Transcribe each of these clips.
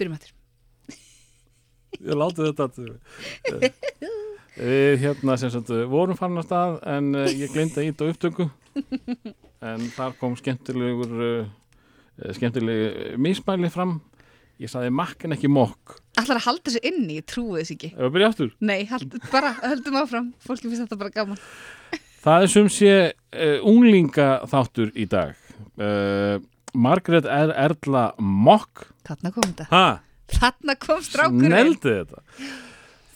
byrjum eftir. Ég láti þetta að Við hérna sem sagt vorum farin á stað en ég glemdi að íta upptöku. En þar kom skemmtilegur uh, skemmtileg mismæli fram. Ég saði makkin ekki mokk. Ætlar að halda sér inni, ég trúi þess ekki. Við byrja aftur? Nei, hald, bara höldum áfram. Fólki finnst þetta bara gaman. Það er sem sé uh, unglinga þáttur í dag. Uh, Margrét er Erla Mokk. Þarna kom þetta. Ha? Þarna kom strákurinn. Neldi þetta.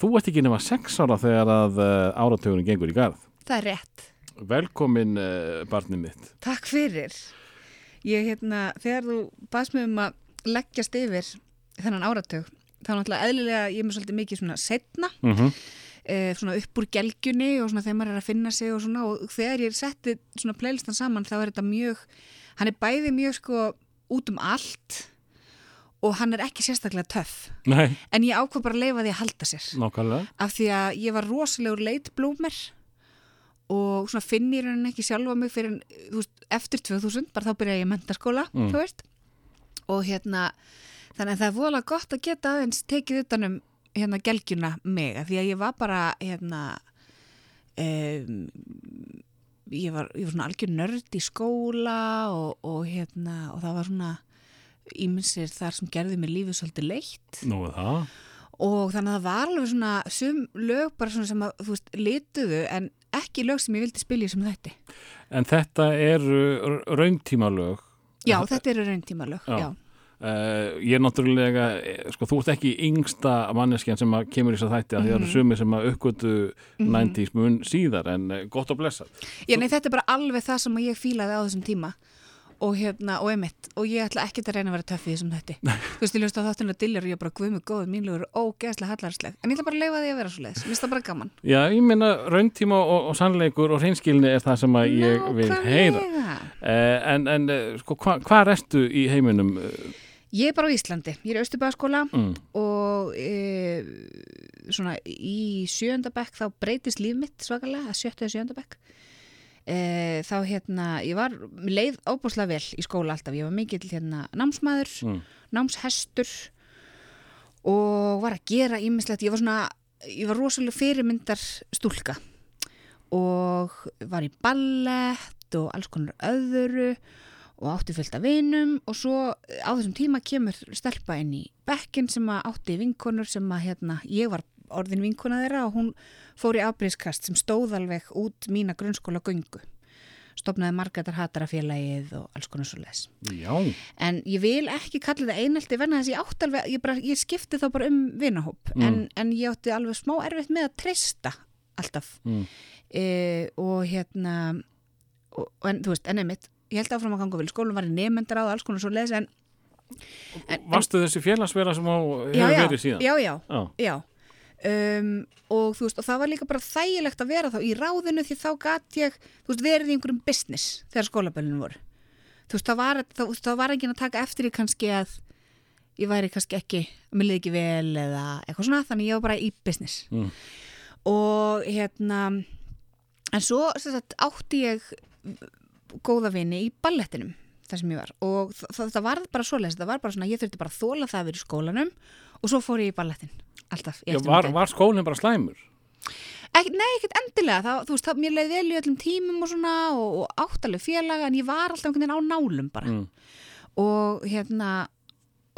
Þú ert ekki nema sex ára þegar að uh, áratögunum gengur í garð. Það er rétt. Velkomin uh, barnið mitt. Takk fyrir. Ég hérna, þegar þú baðst mig um að leggjast yfir þennan áratug þá náttúrulega eðlilega ég er með svolítið mikið svona setna mm -hmm. e, svona upp úr gelgjunni og svona þegar maður er að finna sig og svona og þegar ég setti svona playlistan saman þá er þetta mjög hann er bæði mjög sko út um allt og hann er ekki sérstaklega töff. Nei, en ég ákvað bara að leifa því að halda sér. Nákvæmlega. Af því að ég var rosalegur late bloomer og svona finn ég rauninni ekki sjálfa mig fyrir veist, eftir 2000, bara þá byrja ég mentaskóla, Mm. og hérna, þannig að það er voðalega gott að geta aðeins tekið utanum hérna gelgjuna mig, því að ég var bara hérna um, ég var, ég var svona algjör nörd í skóla og, og hérna, og það var svona ímynsir þar sem gerði mér lífið svolítið leitt Nú er það og þannig að það var alveg svona sum lög bara svona sem að þú veist lituðu en ekki lög sem ég vildi spilja sem þetta En þetta eru rauntímalög já þetta eru rauntíma lög Já. já. Uh, ég er náttúrulega, eh, sko, þú ert ekki yngsta manneskjan sem kemur í þess að þætti að því það eru sumir sem að uppgötu 90s mun síðar en uh, gott og blessað. Já, nei, þetta er bara alveg það sem ég fílaði á þessum tíma. Og hérna, og emitt og ég ætla ekkert að reyna að vera töff í þessum þetta þú veist, ég löst á þáttuna dillir og ég bara guð mig góð, mínlegur er ógeðslega hallarsleg en ég ætla bara að leifa því að vera svo leiðis, mér finnst það bara gaman. Já, ég meina rauntíma og, og sannleikur og hreinskilni er það sem að ég vil heyra. Uh, en, en sko, hva, hvað ertu í heiminum? Ég er bara á Íslandi, ég er Östubæðaskóla mm, og e, svona í sjöndabekk þá breytist líf mitt svakalega, að sjöttu eða sjöndabekk e, þá hérna ég var, leið óbúslega vel í skóla alltaf, ég var mikill hérna námsmaður mm. námshestur og var að gera ímislegt, ég var svona ég var rosalega fyrirmyndar stúlka og var í ballett og alls konar öðru og átti fullt af vinum og svo á þessum tíma kemur stelpa inn í bekkin sem átti vinkonur sem að hérna, ég var orðin vinkona þeirra og hún fór í afbreyðskast sem stóð alveg út mína grunnskóla göngu. Stopnaði Margaretar Hatarafélagið og alls konar svo les Já, en ég vil ekki kalla þetta einelti venna þess að ég átti alveg, ég, bara, ég skipti þá bara um vinahóp. Mm. en, en ég átti alveg smá erfitt með að treysta alltaf. Mm. e, og hérna og, og en þú veist, en einmitt ég held áfram að ganga vel, skólum var í nefndar á alls konar svo les en, en Varstu þessi félagsvera sem á hefur verið síðan? já, já, Já. já. Um, og þú veist, og það var líka bara þægilegt að vera þá í ráðinu því þá gat ég, þú veist, verið í einhverjum business þegar skólaböllinu voru þú veist, var, þá, þá var enginn að taka eftir í kannski að ég væri kannski ekki, mér liði ekki vel eða eitthvað svona, þannig ég var bara í business Mm. og hérna en svo sagt, átti ég góða vini í ballettinum þar sem ég var og það var bara svoleiðis, það var bara svona, ég þurfti bara að þóla það að vera í skólanum og svo fór ég í ballettin alltaf Já, var, var skólinn bara slæmur? Ek, nei, ekkert endilega, það, þú veist, það, mér leiði vel í öllum tímum og svona og, og áttaleg félaga en ég var alltaf einhvern veginn á nálum bara Mm. og hérna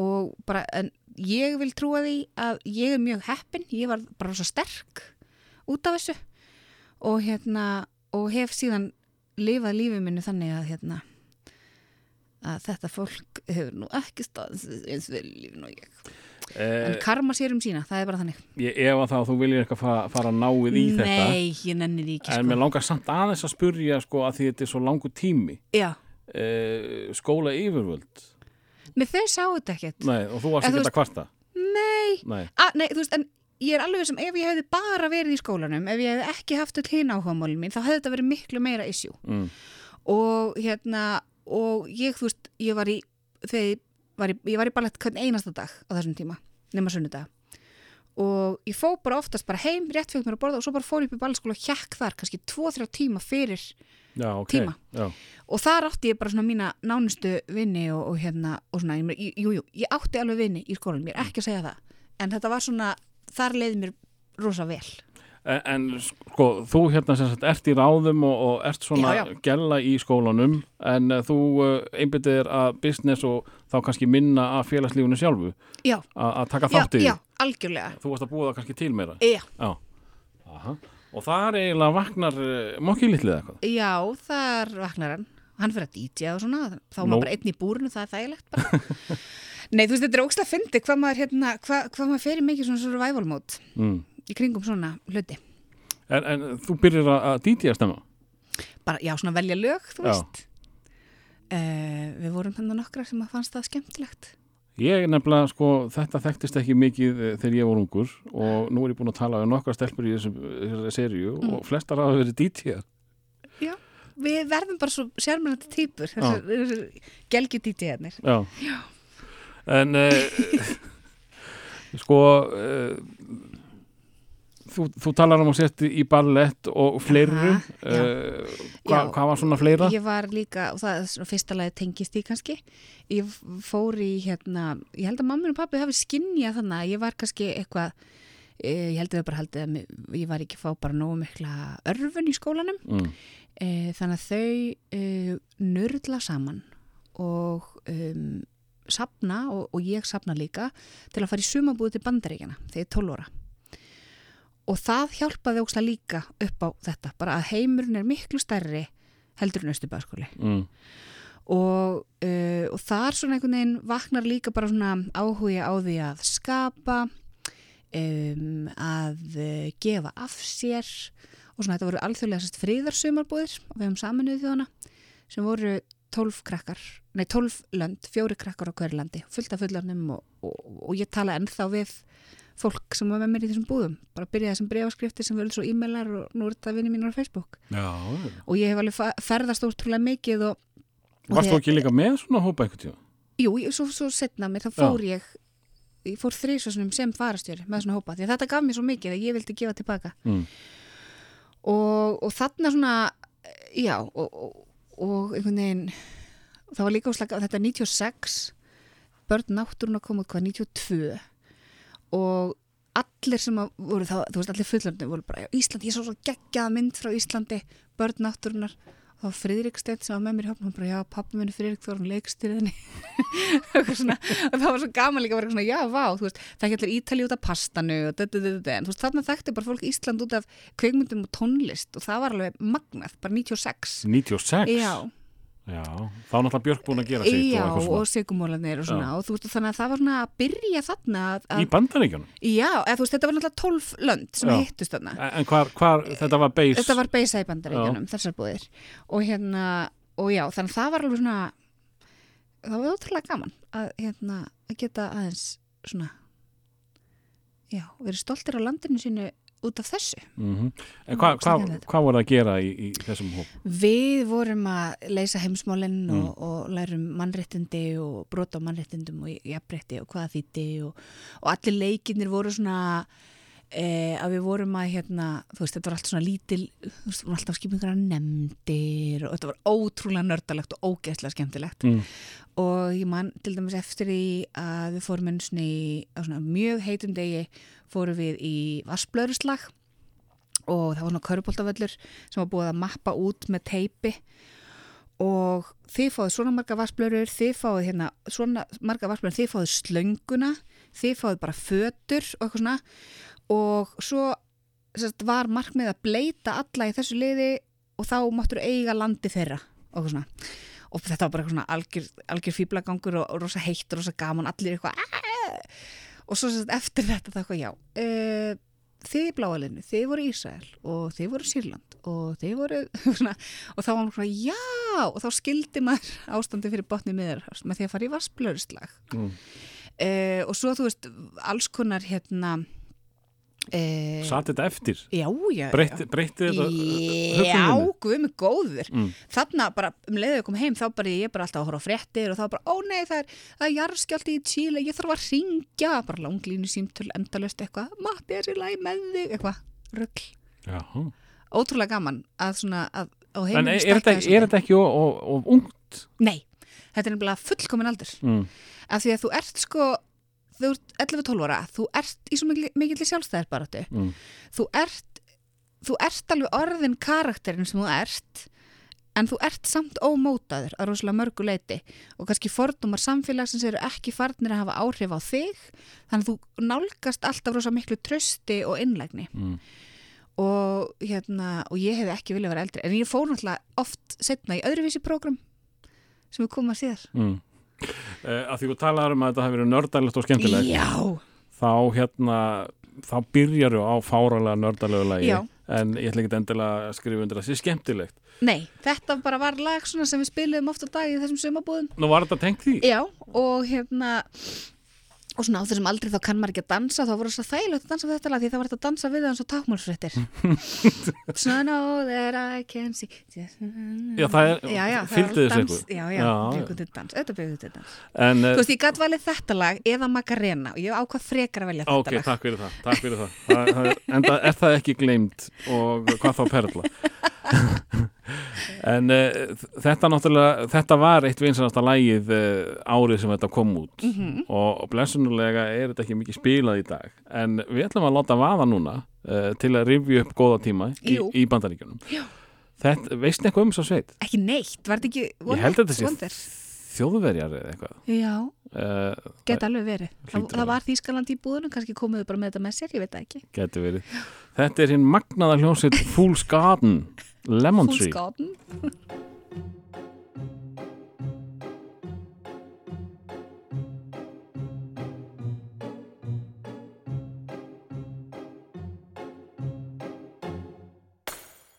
og bara, en ég vil trúa því að ég er mjög heppin, ég var bara svo sterk út af þessu og hérna, og hef síðan lifað lífið minni þannig að hérna að þetta fólk hefur nú ekki staðið eins vel í lífinu og ég. En Eh, karma sér um sína, það er bara þannig. ég, ef að þá þú viljir eitthvað fara, fara náið í þetta. Nei, ég nenni því ekki En sko. mér langar samt aðeins að spurja sko að því þetta er svo langu tími. Uh, skóla yfirvöld? Með þau sáu þetta ekkert. Nei, og þú varst En ekki að kvarta? Nei, Nei, A, nei, þú veist, en ég er alveg sem ef ég hefði bara verið í skólanum, ef ég hefði ekki haft öll hinn áhugamálin mín, þá hefði þetta verið miklu meira issue. mm. Og hérna, og ég, þú veist, ég var í, þegar var í, ég var í ballett hvern einasta dag á þessum tíma, nema sunnudag. og ég fó bara oftast bara heim, rétt fyrir mér að borða og svo bara fór ég upp í ballskóla og hjekk þar kannski 2-3 tíma fyrir já, ok Tíma. já. og þar átti ég bara svona mína nánustu vinni og, og hérna og svona, jú, jú, ég átti alveg vinni í skólanum, ég er ekki að segja það en þetta var svona, þar leiði mér rosa vel En, en sko, þú hérna sem sagt ert í ráðum og, og ert svona Já, já. gælla í skólanum en uh, þú uh, einbyttið er að business og þá kannski minna að félagslífunu sjálfu að taka þátt í því. já, algjörlega Þú varst að búa það kannski til meira. já, Já. Aha. Og það er eiginlega vaknar uh, mokki litlið eitthvað. já, þar vaknar hann hann fyrir að DJ og svona þá er Nú. maður bara einn í búrinu, það er þægilegt bara nei, þú veist, þetta er ógst að fyndi hvað maður, hérna, hvað, hvað maður fer í mikið svona survival mode Mm. í kringum svona hluti En, en þú byrjar að, að stemma? bara, já, svona velja lög, þú Já. veist uh, við vorum þannig nokkra sem að fannst það skemmtilegt Ég nefnilega, sko, þetta þekktist ekki mikið eh, þegar ég var ungur og nú er ég búin að tala um nokkra stelpur í þessari seríu Mm. og flestar hafa verið DJ-ar. já, við verðum bara svo sérmennandi týpur þessar, þessar gelgi DJ-arnir Já. En uh, sko uh, þú, þú talar um að setja í ballett og fleiru uh, Já. hva, hvað var svona fleira? Ég var líka, og það er fyrsta lagi tengist í kannski, ég fór í hérna, ég held að mamma og pappi hafi skinnjað þannig að ég var kannski eitthvað, ég held að þau bara haldið að ég var ekki fá bara nógu mikla örfun í skólanum, Mm. e, þannig að þau e, nörðla saman og um, sapna og, og ég sapna líka til að fara í sumabúið til bandaríkjana þegar ég er 12 ára. Og það hjálpaði ókslega líka upp á þetta, bara að heimurinn er miklu stærri heldur en Östubæðskóli. Mm. Og, uh, og þar svona einhvern veginn vaknar líka bara svona áhuga á því að skapa, um, að uh, gefa af sér og svona þetta voru alþjóðlega friðarsumarbúðir og við höfum saminuð þjóðana sem voru 12 krakkar, nei 12 lönd, fjóri krakkar á hverju landi, fullt af fullarnum og, og, og ég tala ennþá við fólk sem var með mér í þessum búðum bara byrjaði sem breyfaskriftir sem völd svo e-mailar og nú er þetta vinni mínur á Facebook Já. og ég hef alveg ferðast ótrúlega mikið og, og Varst þú ekki líka með svona hópa einhvern tíma? Jú, svo, svo setna mér, þá fór ég ég fór þrísvarsunum sem farastjóri með svona hópa, því að þetta gaf mér svo mikið að ég vildi gefa tilbaka Mm. og, og þarna svona já, og, og, og einhvern veginn það var líka úslega, þetta er 96 börn náttúrun að koma út hvað 92 og allir sem að voru þá, þú veist, allir fullandi voru bara, já, Ísland, ég svo svo geggjað mynd frá Íslandi, börn náttúrunar og Friðrik Steinn sem var með mér í hópnum, hann bara, já, pappi minni Friðrik, þú var hann leikstýriðinni svona, og það var svo gaman líka að vera svona, já, vá, þú veist, það ekki allir Ítali út af pastanu og þetta, þetta, þetta, en þú veist, þarna þekkti bara fólk Ísland út af kveikmyndum og tónlist og það var alveg magnað, bara 96 96? Já, Já, þá er náttúrulega Björk búin að gera sitt já, og eitthvað og svona. sigumólanir og svona, og þú veist, þannig að það var svona að byrja þarna að, Í bandaríkjunum? já, eða þú veist, þetta var náttúrulega 12 lönd sem Já. hittust þarna En hvar, hvar þetta var beis? þetta var beisa í bandaríkjunum, þessar búðir og hérna, og já, þannig að það var alveg svona það var ótrúlega gaman að, hérna, að geta aðeins svona já, verið stoltir á landinu sínu út af þessu. Mm En hvað hva, hva voru að gera í, í þessum hóp? Við vorum að leysa heimsmálinn Mm. og, og lærum mannréttindi og brota á mannréttindum og jafnrétti og hvað þýtti og, og allir leikinnir voru svona e, að við vorum að hérna, þú veist, þetta var allt svona lítil þú veist, voru alltaf skipingar nefndir og þetta var ótrúlega nördalegt og ógeðslega skemmtilegt. Mm. og ég man til dæmis eftir því að við fórum í- á svona mjög heitum degi fórum við í vassblöðruslag og það var svona köruboltavöllur sem var búið að mappa út með teipi. Og þið fáið svona marga vassblöður, þið fáið hérna svona marga vassblöður, þið fáið slönguna, þið fáið bara fötur og eitthvað svona og svo sérst, var markmið að bleita alla í þessu liði og þá máttur eiga landi þeirra og og þetta var bara eitthvað svona algjör, algjör fýblagangur og, og rosa heitt og rosa gaman, allir eitthvað og svo sérst, eftir þetta það eitthvað já uh, þið í bláalinu, þið voru Ísrael og þið voru Sýrland og þið voru svona, og þá var hann svona já! Og þá skildi maður ástandi fyrir botni miður með því að fara í vassblöðurslag Mm. uh, og svo þú veist alls konar hérna e, Satt þetta eftir? Já, já, Breytti, breytti þetta Já, hugsuninni? guð mig góður Mm. Þarna bara, um leiðið kom heim þá bara ég bara alltaf að horfa fréttir og þá bara, ó nei, það er, það er jarðskjálti í Chile ég þarf að ringja, bara langlínu símtöl endalust eitthvað, Matti er í lagi með þig eitthvað, Já. Ótrúlega gaman að svona að á En heiminu er, er, þetta, þessu. er þetta ekki of ungt? Nei, þetta er nefnilega fullkomin aldur Mm. af því að þú ert sko þú ert 11-12 ára, þú ert í svo mikil, mikill sjálfstæðir baratu Mm. þú ert þú ert alveg orðin karakterin sem þú ert en þú ert samt ómótaður að rosalega mörgu leiti og kannski fordumar samfélagsins eru ekki farnir að hafa áhrif á þig þannig að þú nálgast alltaf rosalega miklu trösti og innlegni Mm. og hérna og ég hef ekki viljað vera eldri en ég fór náttúrulega oft setna í öðruvísi prógram sem við komum að síðar Mm. Uh, að því þú talaður um að þetta hafi verið nördalegt og skemmtilegt Já, þá hérna þá byrjar á fáralega nördalegu lagi Já. en ég ætla ekki endilega að skrifa undir að það sé skemmtilegt nei, þetta bara var lag sem við spiliðum oft á dag í þessum sumabúðum Nú var þetta tengt því? Já, og hérna og svona á þessum aldrei þá kann maður ekki að dansa þá voru þess að þægilegt að dansa við þetta lag því það var þetta að dansa við það eins og tákmálsfréttir So know that I can see. Já, það er- það var þessu einhver? Já, já, til dans, auðvitað til dans. En, Þú uh, veist, ég gætt valið þetta lag eða Macarena og ég ákvað frekar að velja þetta ok, lag. takk fyrir það, takk fyrir það. það, það er, En það, er það ekki gleimt og hvað þá perla En uh, þetta náttúrulega þetta var eitt vinsanasta lagið uh, árið sem þetta kom út. Mhm. og, og blessunulega er þetta ekki mikið spilað í dag. En við ætlum að láta vaða núna uh, til að rifja upp góða tíma í, í bandaríkjunum. Veist eitthvað um svo sveit? Ekki neitt, var þetta ekki Ég held að þetta sé þjóðverjar eða eitthvað. Já, uh, geta alveg verið. það, það var Þýskaland í búðunum, kannski komuðu bara með þetta með sér, ég veit það ekki. Geti verið. Þetta er hinn magnaða hljómsveit Fool's Garden Lemon Tree. Garden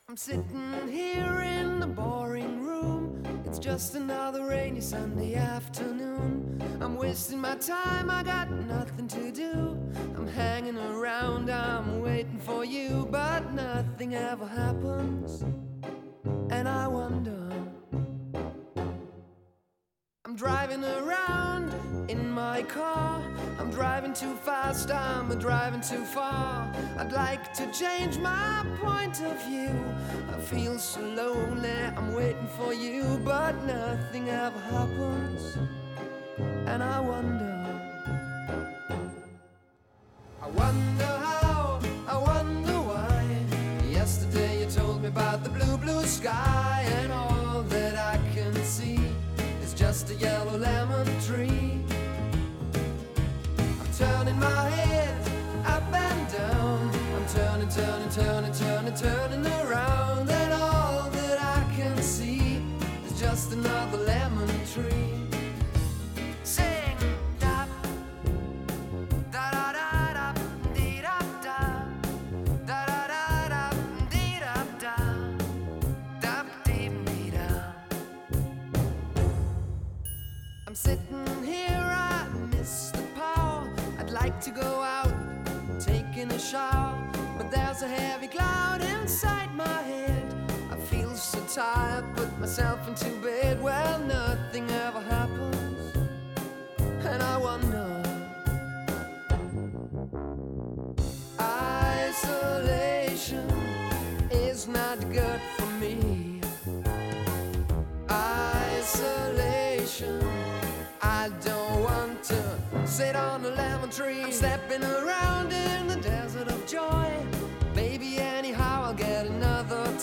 I'm sitting here in the boring room. It's just another rainy Sunday afternoon. I'm wasting my time, I got nothing to do. I'm hanging around, I'm waiting for you, but nothing ever happens. And I wonder. Driving around in my car. I'm driving too fast, I'm driving too far. I'd like to change my point of view. I feel so lonely, I'm waiting for you, but nothing ever happens. And I wonder. I wonder how, I wonder why. Yesterday you told me about the blue, blue sky, and all just a yellow lemon tree. I'm turning my head up and down. I'm turning, turning, turning, turning, turning around, there's a heavy cloud inside my head. I feel so tired, put myself into bed. Well, nothing ever happens, and I wonder. Isolation is not good for me. Isolation. I don't want to sit on a lemon tree. I'm stepping around in the desert of joy.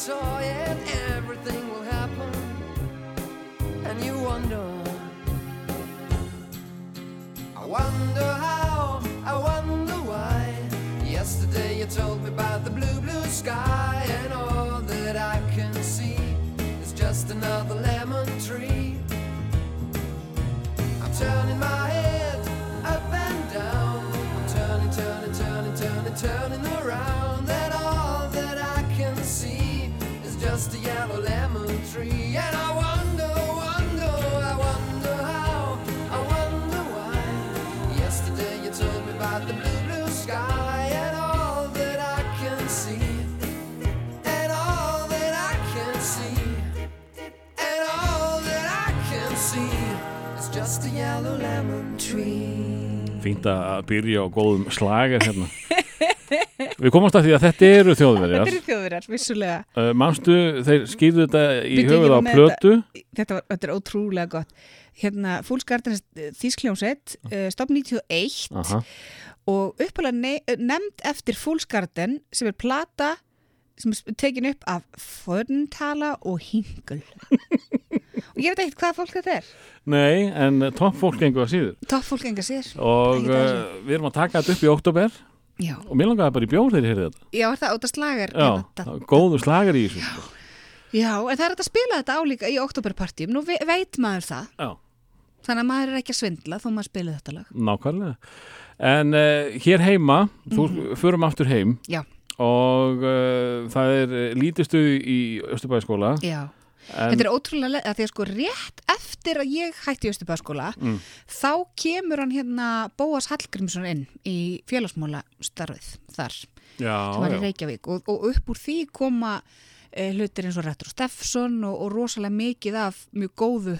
Toy and everything will happen. And you wonder. I wonder how, I wonder why. Yesterday you told me about the blue, blue sky, and all that I can see is just another lemon tree. I'm turning my head up and down. I'm turning, turning, turning, turning, turning just a yellow lemon tree. And I wonder, wonder, I wonder how, I wonder why. Yesterday you told me about the blue, blue sky and all that I can see. And all that I can see. And all that I can see is just a yellow lemon tree. Fínt að byrja á góðum slager hérna. Við komumst að því að þetta eru þjóðverjar. Þetta eru þjóðverjar, vissulega. Uh, manstu, þeir skýrðu þetta í ég höfuð á plötu. Þetta, var, þetta er ótrúlega gott. Hérna, Fúlsgarðin Þískljónsett, uh, stopn 91 Aha. og uppalega ne nefnd eftir Fúlsgarðin sem er plata sem er tekin upp af Fördentala og Hingul. og ég veit ekkert hvað fólk þetta er. Nei, en topp fólk gengur að síður. Topp fólk enga sér. Og uh, við erum að taka þetta upp í oktober Já, og mér langaði bara í bjór þegar ég heyrði þetta. já er það út að slagar. Já, góður slager í þessu. sko. Já, en það er að spila þetta álíka í oktoberpartím. Nú ve veit maður það. Já. Þannig að maður er ekki að svindla þó maður spila þetta lag. Nákvæmlega. En uh, hér heima, þú förum aftur heim Já. og uh, það er uh, lítistuð í Östubæðskóla. Já. En, Þetta er ótrúlega að því að sko rétt eftir að ég hætti í Östubæðaskóla Mm. þá kemur hann hérna Bóas Hallgrímsson inn í félagsmála starfið þar já, sem var í. Reykjavík og, og upp úr því koma e, hlutir eins og Retro Steffsson og, og rosalega mikið af mjög góðu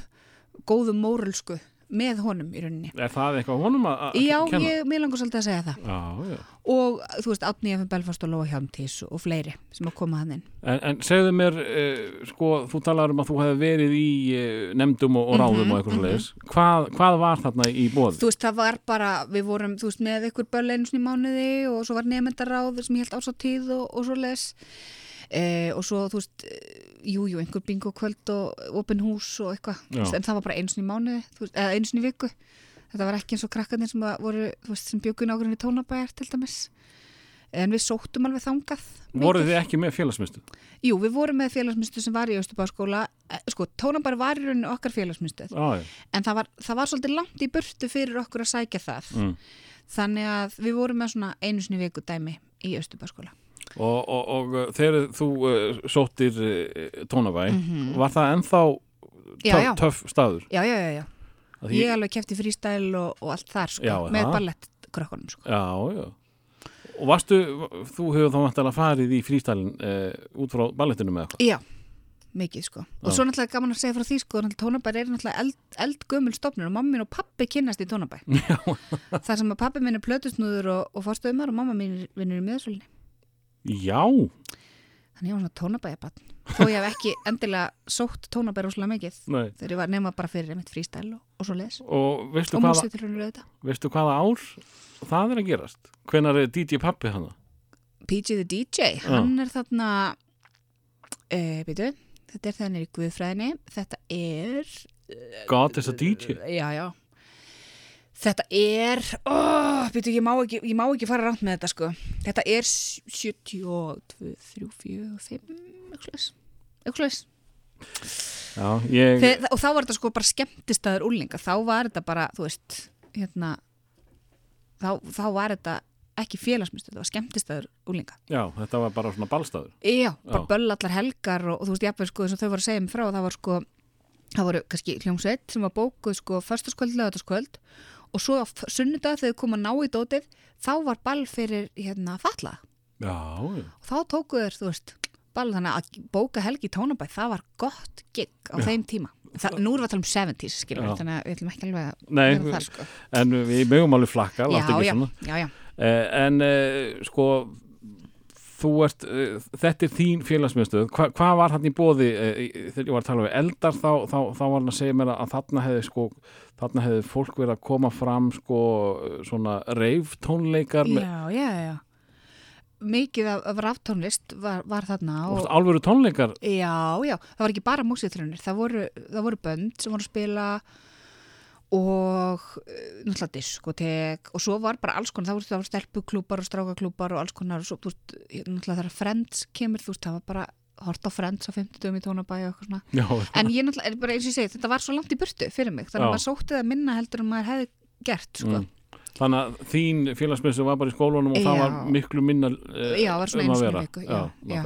góðu mórulsku með honum í rauninni. Er það eitthvað honum að að Já, kenna? ég, mér langar svolítið að segja það Já, já. og þú veist, Átni F. Belfast og Lóa Hjálmtís og fleiri sem að koma hann inn. En, en segðu mér, uh, sko, þú talar um að þú hefði verið í uh, nefndum og, og ráðum Mhm, og eitthvað mm -hmm. hvað, hvað var þarna í bóð? Þú veist, það var bara, við vorum, þú veist, með ykkur böll einu sinni í mánuði og svo var nefndaráð sem ég held ásáttíð og, og svo les e, og svo, þú veist, eh, jú, einhver bingo kvöld og opin hús og eitthvað, en það var bara einu sinni í mánuði, þú veist, eða einu sinni í viku. Þetta var ekki eins og krakkarnir sem voru, veist, sem bjögun ágrunni tónabæjar til dæmis. En við sóttum alveg þangað. Mikið. þið ekki með félagsmyndstu? Jú, við vorum með félagsmyndstöð sem var í Östubáskóla. Sko, tónabæjar var í rauninni okkar félagsmyndstöð. Já, já. En það var, það var svolítið langt í burtu fyrir okkur að sækja það. Mm. Þannig að við vorum með svona einu sinni í viku dæmi í Östubáskóla. Og, og, og uh, þegar þú uh, sóttir uh, tónabæ, var það ennþá. Já, töff, staður? Já, já, já, já. Því, Ég alveg kefti frístæl og, og allt þar, sko, Já, með ballettkrökkunum, sko. Já, já. Og varstu, þú hefur þá vantilega farið í frístælin uh, út frá ballettinu með eitthvað? Já, mikið, sko. Og Já. svo náttúrulega gaman að segja frá því, sko, tónabær er náttúrulega eld, eldgömmul stofnur og mamma mín og pappi kynnast í tónabæ. Já. Það sem að pappi minn er plötusnúður og, og fórstöðumar og mamma mín vinnur í miðasvölinni. Já, Þannig ég var svona tónabæjabann. Þó ég hef ekki endilega sótt tónabæra óslega mikið. nei. Þegar ég var nema bara fyrir einmitt frístæl og, og svo les. Og veistu Og hvaða, veistu hvaða ár það er að gerast? Hvenær er DJ pappi hana? PG the DJ, hann er þarna uh, býtu, þetta er þannig í Guðfræðinni þetta er God is a DJ. já, já þetta er oh, býtu, ég, má ekki, ég má ekki fara rátt með þetta sko. Þetta er 72, 3, 4, 5 eitthvað eitthvað Já, ég, Þegar, og þá var þetta sko bara skemmtistæður úlinga þá var þetta bara, þú veist hérna þá, þá var þetta ekki félagsmyndstöð, það var skemmtistæður úlinga já, þetta var bara svona ballstaður. Já, bara Já. böll allar helgar og, og þú veist, jafnveg sko eins og þau voru að segja mig frá það var sko, það voru kannski hljómsveit sem var bókuð sko förstaskvöld, lögataskvöld og svo á sunnudag þegar þau kom að ná í dótið þá var ball fyrir hérna falla Já, já. og þá tókuð þeir, þú veist, ball þannig að bóka helgi í tónabæ, það var gott gig á þeim tíma. Það, nú erum við að tala um 70s, skilur Já. við, þannig að við ætlum ekki alveg að Nei, vera þar sko. en við mögum alveg flakka, Já, já, já, já. Eh, en eh, sko, ert, eh, þetta er þín félagsmiðstöð. Hva, hvað var hann í bóði eh, þegar ég var að tala við eldar þá, þá, þá var hann að segja mér að þarna hefði sko, þarna hefði fólk verið að koma fram sko svona reif tónleikar með Já, já, já. Mikið af, af ráftónlist var, var þarna og, alvöru tónleikar. Já, já, það var ekki bara músiðtrunir, það voru, það voru bönd sem voru að spila og eh, náttúrulega diskotek og svo var bara alls konar, það voru, það stelpuklúpar og strákaklúpar og alls konar og svo, veist, náttúrulega þegar Friends kemur, þú veist, það var bara hort á Friends á 50 dögum í tónabæi og eitthvað svona Já, en ég náttúrulega, bara eins og ég segi, þetta var svo langt í burtu fyrir mig, þannig að maður sótti það minna heldur en maður hefði gert, sko Mm. Þannig að þín félagsmiðstöð var bara í skólanum og það Já. var miklu minna uh, Já, var svona um í vera. viku, Já, já.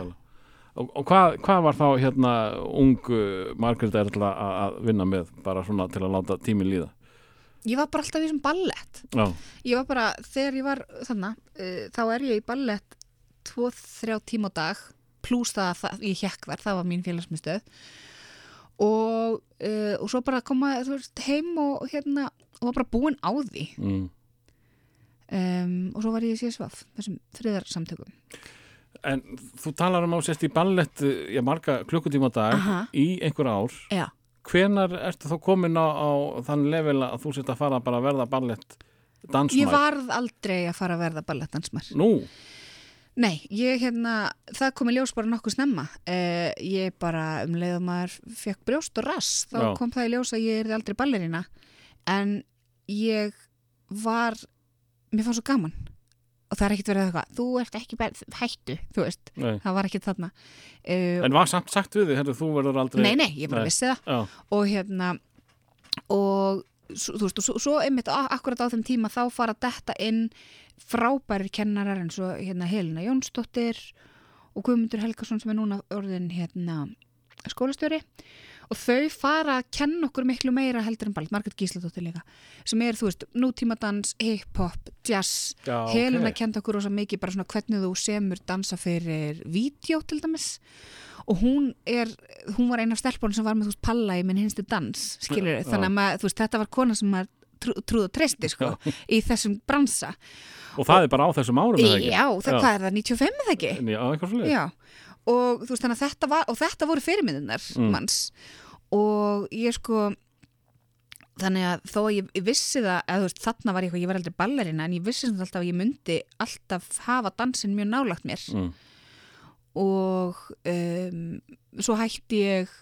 Og, og hvað, hvað var þá hérna ung uh, Margrét Erla að, vinna með bara svona til að láta tíminn líða? Ég var bara alltaf í þessum ballett Já, Ég var bara, þegar ég var þannig, uh, þá er ég í ballett 2-3 tíma á dag, pluss það að ég hekk þar, það var mín félagsmyndstöð og, uh, og svo bara koma veist, heim og hérna og var bara búin á því mm. um, og svo var ég í CSVF þessum þriðarsamtökum En þú talar um á sérst í ballett já, marga klukkutíma á dag Aha. í einhver ár. Já, Hvenar ertu þá komin á, á þann level að þú sért að fara bara að verða ballett dansmær? ég varð aldrei að fara að verða ballettansmar Nú, Nei, ég hérna, það kom í ljós bara nokkuð snemma. Uh, ég bara um leið og maður fekk brjóst og rass, þá Já. kom það í ljós að ég er aldrei ballerina. En ég var, mér fannst svo gaman. Og það er ekkert verið eitthvað, þú ert ekki hættu, þú veist, nei. það var ekkert þarna. Uh, En var samt sagt við þig, herru, þú verður aldrei... nei, nei, ég bara Nei. vissi það. Já, Og hérna, og þú veist, og svo, svo einmitt akkurat á þeim tíma þá fara detta inn frábærir kennarar eins og hérna Helena Jónsdóttir og Guðmundur Helgason sem er núna orðin hérna skólastjóri og þau fara að kenna okkur miklu meira heldur en ball, Margrét Gísladóttir líka sem er, þú veist, nútímadans, hip-hop, jazz já, Helena ok. kendi okkur rosa mikið bara svona hvernig þú semur dansa fyrir vídeo til dæmis og hún er, hún var eina af stelpunum sem var með þú veist palla í minn hinstu dans skilur Já. þannig að maður, þú veist, þetta var kona sem maður trú, trúð og treysti sko í þessum bransa Og það er bara á þessum árum, eða ekki? Já, það, hvað er það, 95 eða ekki? Já, eitthvað svolítið. Og þú veist þannig að þetta var og þetta voru fyrirmyndunar Mm. manns og ég sko þannig að þó að ég, vissi það að veist þarna var ég ég var aldrei ballerina en ég vissi samt alltaf að ég myndi alltaf hafa dansin mjög nálagt mér Mm. og um, svo hætti ég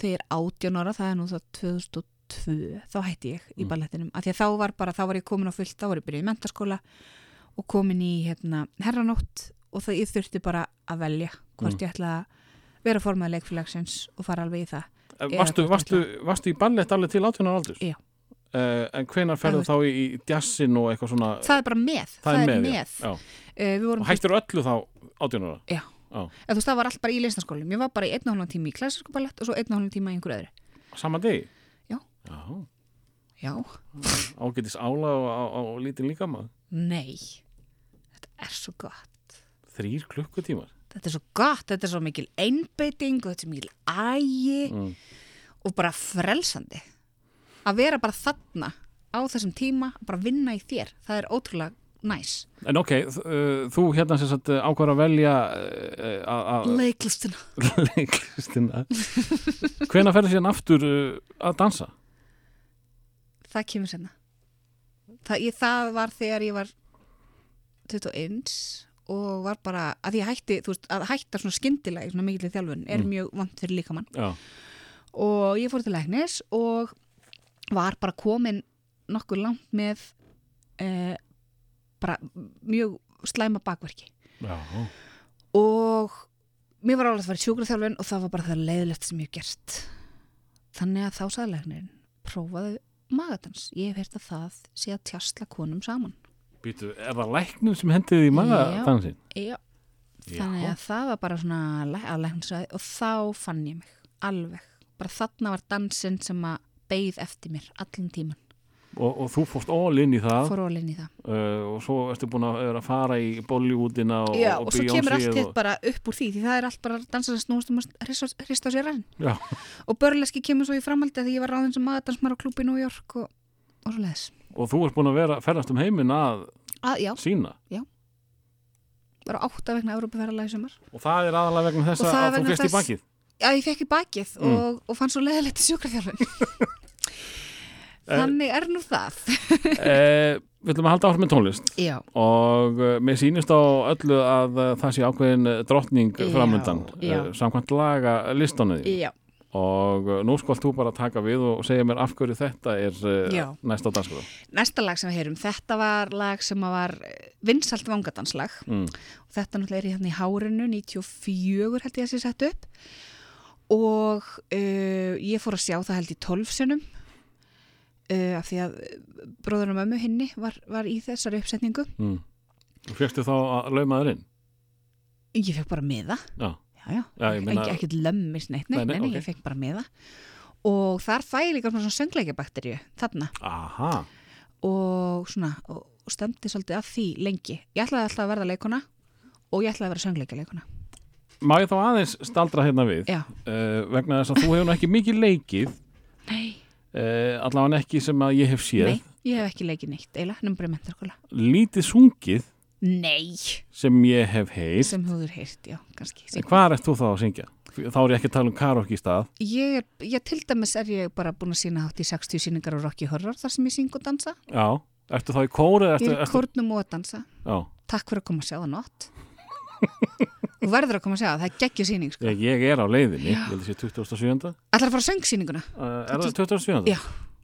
þegar átján ára, það er nú það 2002, þá hætti ég í Mm. ballettinum, af því að þá var bara, þá var ég komin á fullt, þá var ég byrjuð í mentaskóla og komin í hérna herranótt og það ég þurfti bara að velja hvort Mm. ég ætla að vera formaði leikfélagsins og fara alveg í það. Hvort varstu, varstu í ballett alveg til 18 ára aldurs? Já. Uh, en hvenar ferðu Það þá í, í jazzin og eitthvað svona... Það er bara með, það, er með. Já. Já. Uh, við vorum Og hættir öllu þá 18 ára? Já. Já. Þú veist, það var allt bara í listaskólum. Ég var bara í einn og hálfum tíma í klassísku ballett og svo einn og hálfum tíma í einhverju öðru. Sama degi? Já. Já. Já, Ágætis ála og á, á, á lítinn líka maður. nei, þetta er svo gott. Þrýr klukkutímar. Þetta er svo gott, þetta er svo mikil einbeiting og þetta er svo mikil ægi Mm. og bara frelsandi. Að vera bara þarna á þessum tíma, bara vinna í þér. Það er ótrúlega næs. En ok, uh, þú hérna sem sagt ákvar að velja uh, að Leiklistina. leiklistina. Hvenær ferðu síðan aftur uh, að dansa? Það kemur senna. Það, ég, það var þegar ég var 21 og var bara, að ég hætti, þú veist, að hætta svona skyndilega í svona mikilvæg þjálfun er Mm. mjög vant fyrir líkamann. Já. Og ég fór til læknis og var bara komin nokkur langt með eh, bara mjög slæma bakverki. Já. Og mér var alveg að fara í sjúkraþjálfun og það var bara það leiðilegt sem ég gert. Þannig að þá sagði læknirinn, prófaðu magadans. Ég hef heyrt að það sé að tjastla konum saman. Býtu, er það læknum sem hendið í maga dansin? Já. Þannig að það var bara svona að læknisræði og þá fann ég mig alveg. Bara þarna var dansinn sem að beigð eftir mér allan tíman. Og, og þú fórst all inn í það Fór ólinn í það. uh, og svo ertu búin að, er að fara í Bollywoodina og, Já, og og svo kemur allt og, bara upp úr því því það er allt bara dansar að snúast um að hrista á sér ræðin. Já. Og börleski kemur svo í framhaldi því ég var ráðin sem magadansmar á klúbi í New York og, og svo leiðis. og þú ert búin að vera ferðast um heiminn að Að, já, sína bara átta vegna Európaferðalega í sumar. og það er aðalega vegna þess að að þú fyrst í bakið Já, ég fekk í bakið Mm. og, og fann svo leiðilegt í sjúkrafjálfun. Þannig er nú það. eh, Við ætlum að halda áhrif með tónlist Já, og uh, mér sýnist á öllu að uh, það sé ákveðin uh, drottning Já, framöndan já. samkvæmt laga listanuði já, og uh, nú skalt þú bara taka við og segja mér af hverju þetta er Já. uh, næst á dagskrá. Næsta lag sem við heyrum, þetta var lag sem var eh, vinsælt vangadanslag mm. og þetta náttúrulega er í hérna í hárinu 94 held ég að sé sett upp. Og uh, ég fór að sjá það held í 12 sinum uh, af því að bróður og mömmu hinni var, var í þessari uppsetningu. Mm. og fyrstu þá að lauma þér inn? Ég fekk bara miða. Já, já, já, Já, meina- ekkert lömmis neitt, nei, Nei, nei, nei, nei, ok. ég fekk bara miða. Og þar fæ ég líka svona söngleikabakteríu þarna. Aha. Og svona og stemdi svolítið að því lengi. Ég ætlaði alltaf að verða leikona og ég ætlaði að vera söngleikaleikona má ég þá aðeins staldra hérna við? Uh, vegna þess að þú hefur ekki mikið leikið. Nei, uh, allavega ekki sem að ég hef séð. Nei, ég hef ekki leikið neitt, eiginlega, nefnum bara í mentarskóla. lítið sungið Nei, sem ég hef heilt sem þú er heyrt, já, kannski. en hvað ert þú þá að syngja? þá er ég ekki að tala um karaoke í stað Ég er, ég til dæmis er ég bara búin að sína hátt í 60 síningar á Rocky Horror þar sem ég syng og dansa. já, ertu þá í kóri? Ég er í kórnum og að dansa. já, Takk fyrir að koma að sjá það nótt. Þú verður að koma að sjá það, það er geggjur síning, sko. ég, ég er á leiðinni ég held að sé 27. Ætlar að fara að söngsýninguna, Uh, er það 27. Já.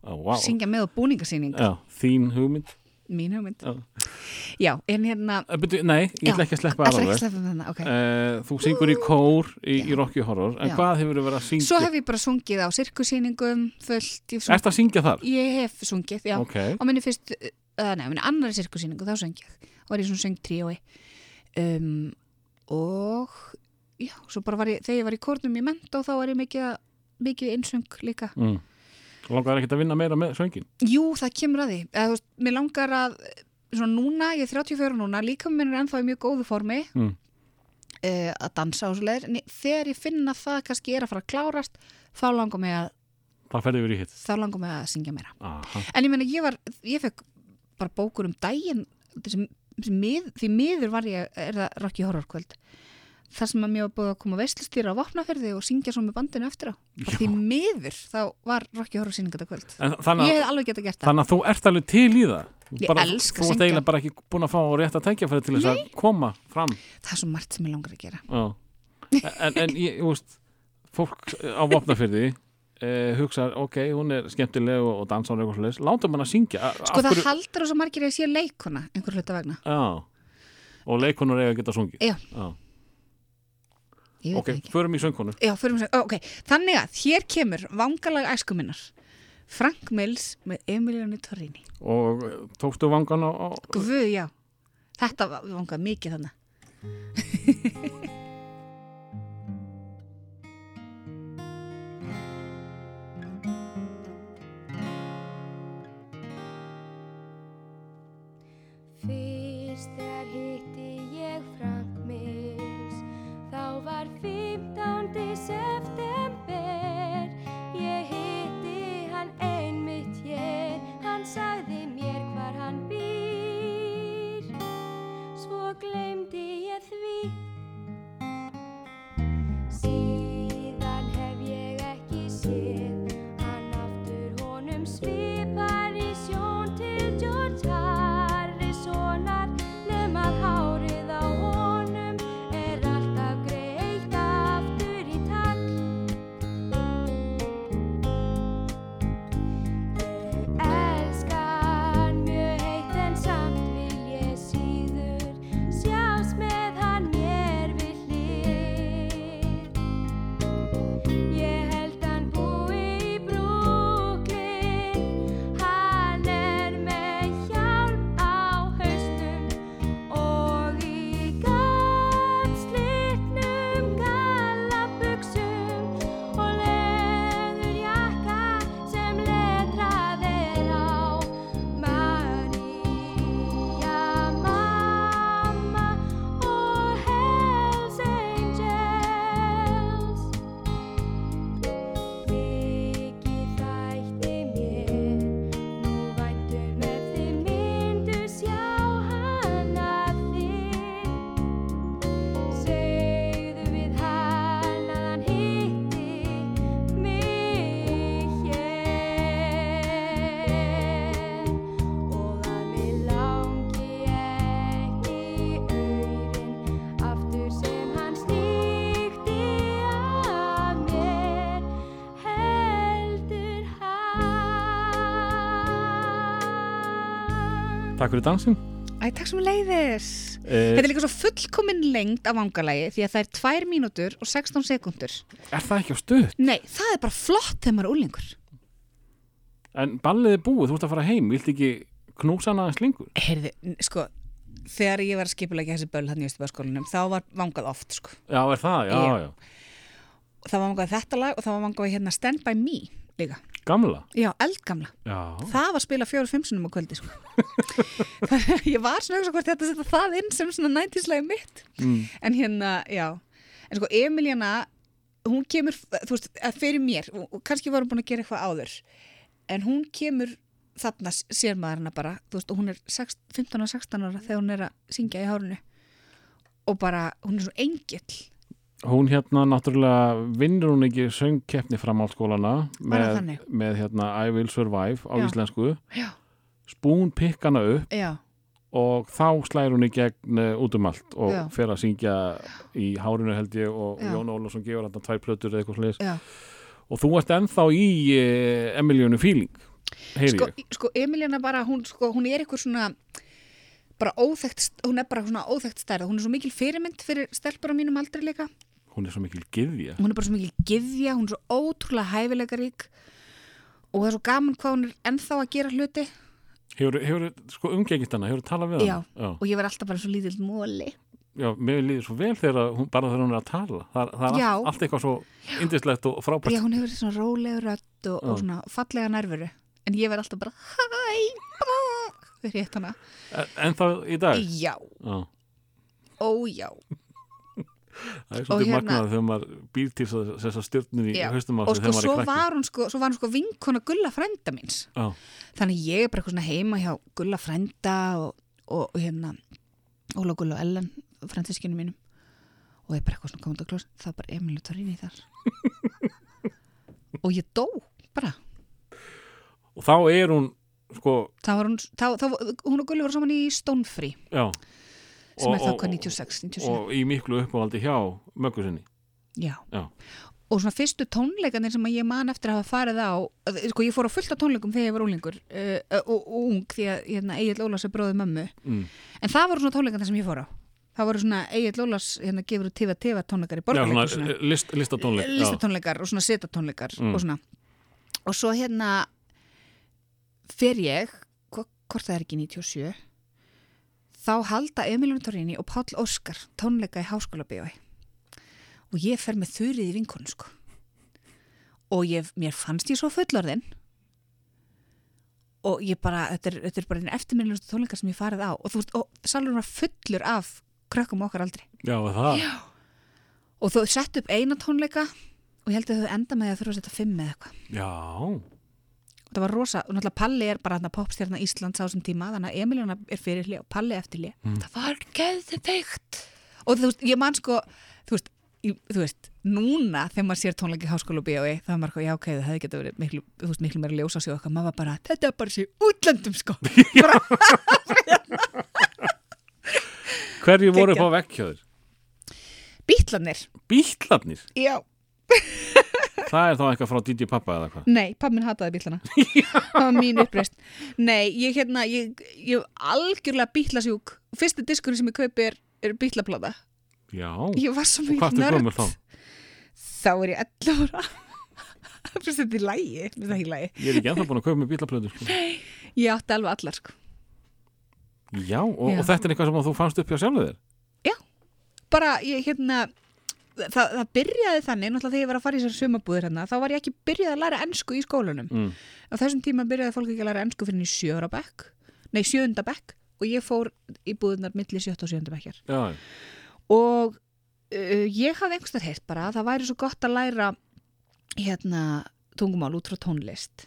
Ó, wow. syngja með og búningasýning, já, þín hugmynd mín hugmynd. Já. Já, en hérna, uh, byrju, nei, ég ætla ekki að sleppa að alveg sleppa með þarna, ok. uh, þú syngur í kór í, í Rocky Horror en Já. hvað hefur verið að syngja? Svo hef ég bara sungið á sirkusýningum, fullt, sung... Ertu að syngja þar? ég hef sungið, já. ok, á minni fyrst, uh, nei, á minni annari sirkusýningu, þá söng ég, var ég svona söng tríói um, og já, svo bara var ég, þegar ég var í kórnum í ment og þá var ég mikið, mikið einsöng líka. mm. Langar ekkert að vinna meira með söngin Jú, það kemur að því, eða, veist, mér langar að, svona núna, ég er 34 núna, líka minn er ennþá í mjög góðu formi Mm. uh, að dansa og svo leir, en þegar ég finna að það kannski er að fara að klárast, þá langar mig að, það ferði í hitt þá langar mig að syngja meira. Aha. En ég meina, ég var, ég fekk bara bókur um daginn sem, sem mið, því miður var ég, er það Rocky Horror kvöld þar sem að mér var búið að koma veislustýra á vopnaferði og syngja svo með bandinu eftir á. Og því miður þá var Rocky Horror sýningata kvöld. En þannig, ég að- hef alveg geta gert það. Þannig að þú ert alveg til í það? Ég bara, þú að ert eiginlega bara ekki búin að fá rétt að tækja fyrir til þess að koma fram? Það er svo margt sem ég langar að gera. Já. en, en ég, þú veist fólk á vopnafyrði eh, hugsa, ok, hún er skemmtileg og, dansar og eitthvað svoleiðis, látum hann að syngja sko það hverju- haldur og svo margir að sé leikona einhver hluta vegna. Já, og leikonar eiga að geta sungið. Já. Já. Ok, förum í söngkonu. Já, förum við, ok, þannig að hér kemur vangalag æskuminnar Frank Mills með Emiliani Torrini og eh, tókstu vangan á, Guð, já, þetta vangað mikið þannig Fyrst þegar hitti 15. september Ég hitti hann einmitt hér Hann sagði Takk fyrir dansinn Æ, takk sem leiðis eh, Þetta er líka svo fullkomin lengd af vangalagi því að það er 2 mínútur og 16 sekundur Er það ekki á stuð? Nei, það er bara flott þegar maður er úlingur En ballið er búið, þú ert að fara heim Vilt ekki knúsa hana aðeins lengur? Heyrði, n- sko þegar ég var að skipulegja þessi böl hann í Östubæðskólanum þá var vangað oft, sko Já, er það? Já, Já. já, það var vangað þetta lag og það var vangað hérna Stand By Me líka Gamla? Já, eldgamla Já, það var að spila fjóru fimm sunnum á kvöldi sko. Ég var svona að hugsa hvort þetta setja það inn sem svona 90s lagi mitt mm. en hérna, já en sko Emiliana hún kemur, þú veist, að fyrir mér og kannski var hún búin að gera eitthvað áður en hún kemur þarna sér maður hana bara, þú veist, og hún er 6, 15 og 16 ára þegar hún er að syngja í hárunu og bara, hún er svo engill Hún hérna náttúrulega vinnur hún ekki söngkeppni framhaldsskólana með, með hérna I Will Survive á Já. íslensku. Já, spún pikkana upp já, og þá slæður hún í gegn uh, út um allt og fer að syngja í hárinu held ég og. Jón Ólafsson gefur hann tvær plötur eða eitthvað sliðis og þú ert ennþá í Emilíunu Feeling heyri sko, sko Emiliana bara, hún, sko, hún er eitthvað svona bara óþekkt, hún er bara svona óþekkt stærð. Hún er svo mikil fyrirmynd fyrir stelpur á mínum aldri líka. Hún er svo mikil gyðja. Hún er bara svo mikil gyðja, hún er svo ótrúlega hæfilega rík og það er svo gaman hvað hún er ennþá að gera hluti. Hefur, hefur sko umgengist hana, hefur talað við Já. hana og ég verð alltaf bara svo lítill móli Já, mér líður svo vel þegar hún, bara þegar hún er að tala. Það, það er Já. allt, eitthvað svo indislegt og frábært. Já, hún hefur svona rólega rödd og, og Já. svona fallega nærveru. En ég verð alltaf bara hæ, þegar hitt hana en, þá í dag? Já, Já. ó já. Það er Og svolítið hérna- magnað þegar maður býr til þess að stjórnir í Já. haustum á og sig sko þegar maður er krakki. hún sko, svo var hún sko vinkona Gulla frænda míns. Já. þannig ég er bara eitthvað svona heima hjá Gulla frænda og, og, og hérna Óla Gulla og Ellen frændiskinu mínum. Og ég er bara eitthvað svona komandi að klós það var bara Emilu Torini þar. Og ég dó bara. Og þá er hún sko, þá var hún, þá, þá, hún og Gulli voru saman í Stónfrí já sem er þá Og- hvað og- 96, 97 og í miklu uppáhaldi hjá möggu sinni Já. Já. Og svona fyrstu tónleikarnir sem ég man eftir að hafa farið á, sko ég fór á fullt af tónleikum þegar ég var úlingur uh, og, og ung því að hérna, Egil Ólafs er bróðið mömmu. mm. En það voru svona tónleikarnir sem ég fór á. Það voru svona Egil Ólafs hérna gefur út TV-TV tónleikar í borgarleikusinu. eh, list. Listatónleikar og svona setatónleikar Mm. og svona. Og svo hérna fer ég, hvort það er ekki 97, þá halda Emilíun Torini og Páll Óskar tónleika í háskóla bíói og ég fer með þurrið í vinkonu sko. Og ég, mér fannst ég svo fullorðin. Og ég bara, þetta er, þetta er bara einn eftirminnilegustu tónleika sem ég farið á. Og þú veist, og salurinn var fullur af krökkum okkar aldrei já, það. Já. og þú sett upp eina tónleika og ég held að þau enda með að þurfa að setja fimm eða eitthvað. Já, og það var rosa, og náttúrulega Palli er bara þarna popstjarnar Íslands á þessum tíma þannig að Emiliana er fyrir hlið og Palli eftir hlið Mm. það var geðveikt. Og þú veist, ég man sko þú veist, ég, þú veist, núna þegar maður sér tónleiki í háskóla og bíói þá er maður sko, já ok, það hefði getað verið miklu, þú veist, miklu meira ljósa sig okkar, maður var bara, þetta er bara sér útlöndum sko. Hverju voru upp á vekkjöður? Bítlanir, Bítlarnir, já, það er þá eitthvað frá DJ Pappa eða hvað? Nei, pappin hataði bítlana það var mín uppreist nei, ég hérna, ég, ég hef algjörlega bítlasjúk og fyrsti diskurinn sem ég kaupi er, er bítlaplata já, ég var svo er gömur þá? er ég 11 ára. Fyrst þetta er lægi finnst það ekki lægi ég er ekki ennþá búin að kaupa með bílaplöðu sko. ég átti alveg allar sko. Já, og, Já. og þetta er eitthvað sem þú fannst upp hjá sjálfu þér? Bara ég hérna það, það byrjaði þannig, náttúrulega þegar ég var að fara í þessar sumabúðir hérna, þá var ég ekki byrjað að læra ennsku í skólanum. mm. Á þessum tíma byrjaði fólk ekki að læra ennsku fyrir sjöra bekk, nei sjöunda bekk og ég fór í búðunar milli sjötta og sjöunda bekkjar. já, Og uh, ég hafði einhverstað heilt bara að það væri svo gott að læra hérna tungumál út frá tónlist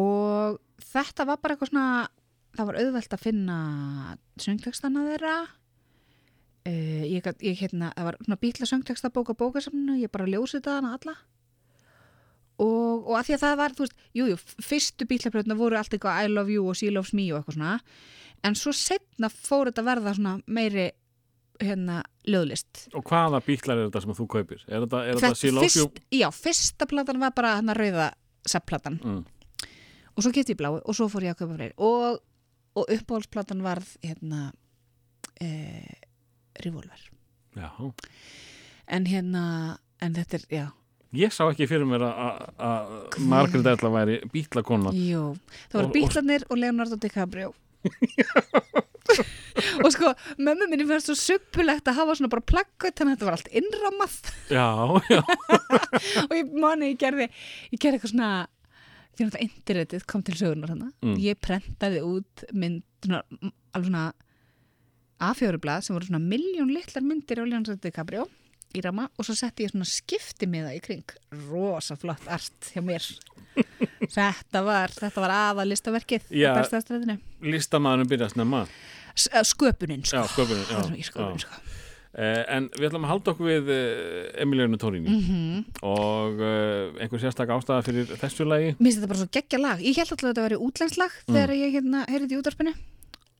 og þetta var bara eitthvað svona það var auðvelt að finna söngtekstana þeirra uh, ég, ég hérna það var svona bítla söngteksta bóka bókasamnu ég bara ljósið það hana alla og, og að því að það var þú veist, jú, jú, fyrstu bítlapröðuna voru allt eitthvað I love you og she loves me og eitthvað svona en svo setna fór þetta að verða svona meiri hérna löðlist og hvaða bítlar er þetta sem þú kaupir? er þetta, er þetta Þetta Silofjú? fyrst, já, fyrsta platan var bara hann að rauða seppplatan Mm. og svo getið ég blái og svo fór ég að kaupa fleiri og, og uppáhaldsplatan varð hérna e, Revolver. Já, en hérna, en þetta er, já. Ég sá ekki fyrir mér að- Margaret Ella væri bítlakonna Jú, það voru Og- og- Leonardo DiCaprio. Og sko mömmu minni fannst svo suppulegt að hafa svona bara plaggut þannig að þetta var allt innramað. Já, já, og ég mani, ég gerði ég gerði eitthvað svona því að internetið kom til sögunar hana Mm. ég prentaði út mynd svona, alveg svona A4-blað sem voru svona miljón litlar myndir á Leonardo DiCaprio í rama og svo setti ég svona skipti með það í kring rosa flott art hjá mér þetta var, þetta var aða listaverkið Já. á Bergstaðastrætinu. Listamæðurinn byrja að snemma S- eh, sköpunin sko. Já, sköpunin, já, sköpunin, sko. Eh, en við ætlum að halda okkur við uh, Emilianu Tórini Mhm. og uh, einhver sérstak ástæða fyrir þessu lagi Mér finnst þetta bara svo geggja lag. Ég held alltaf að þetta væri útlenslag þegar ég hérna heyrði í útvarpinu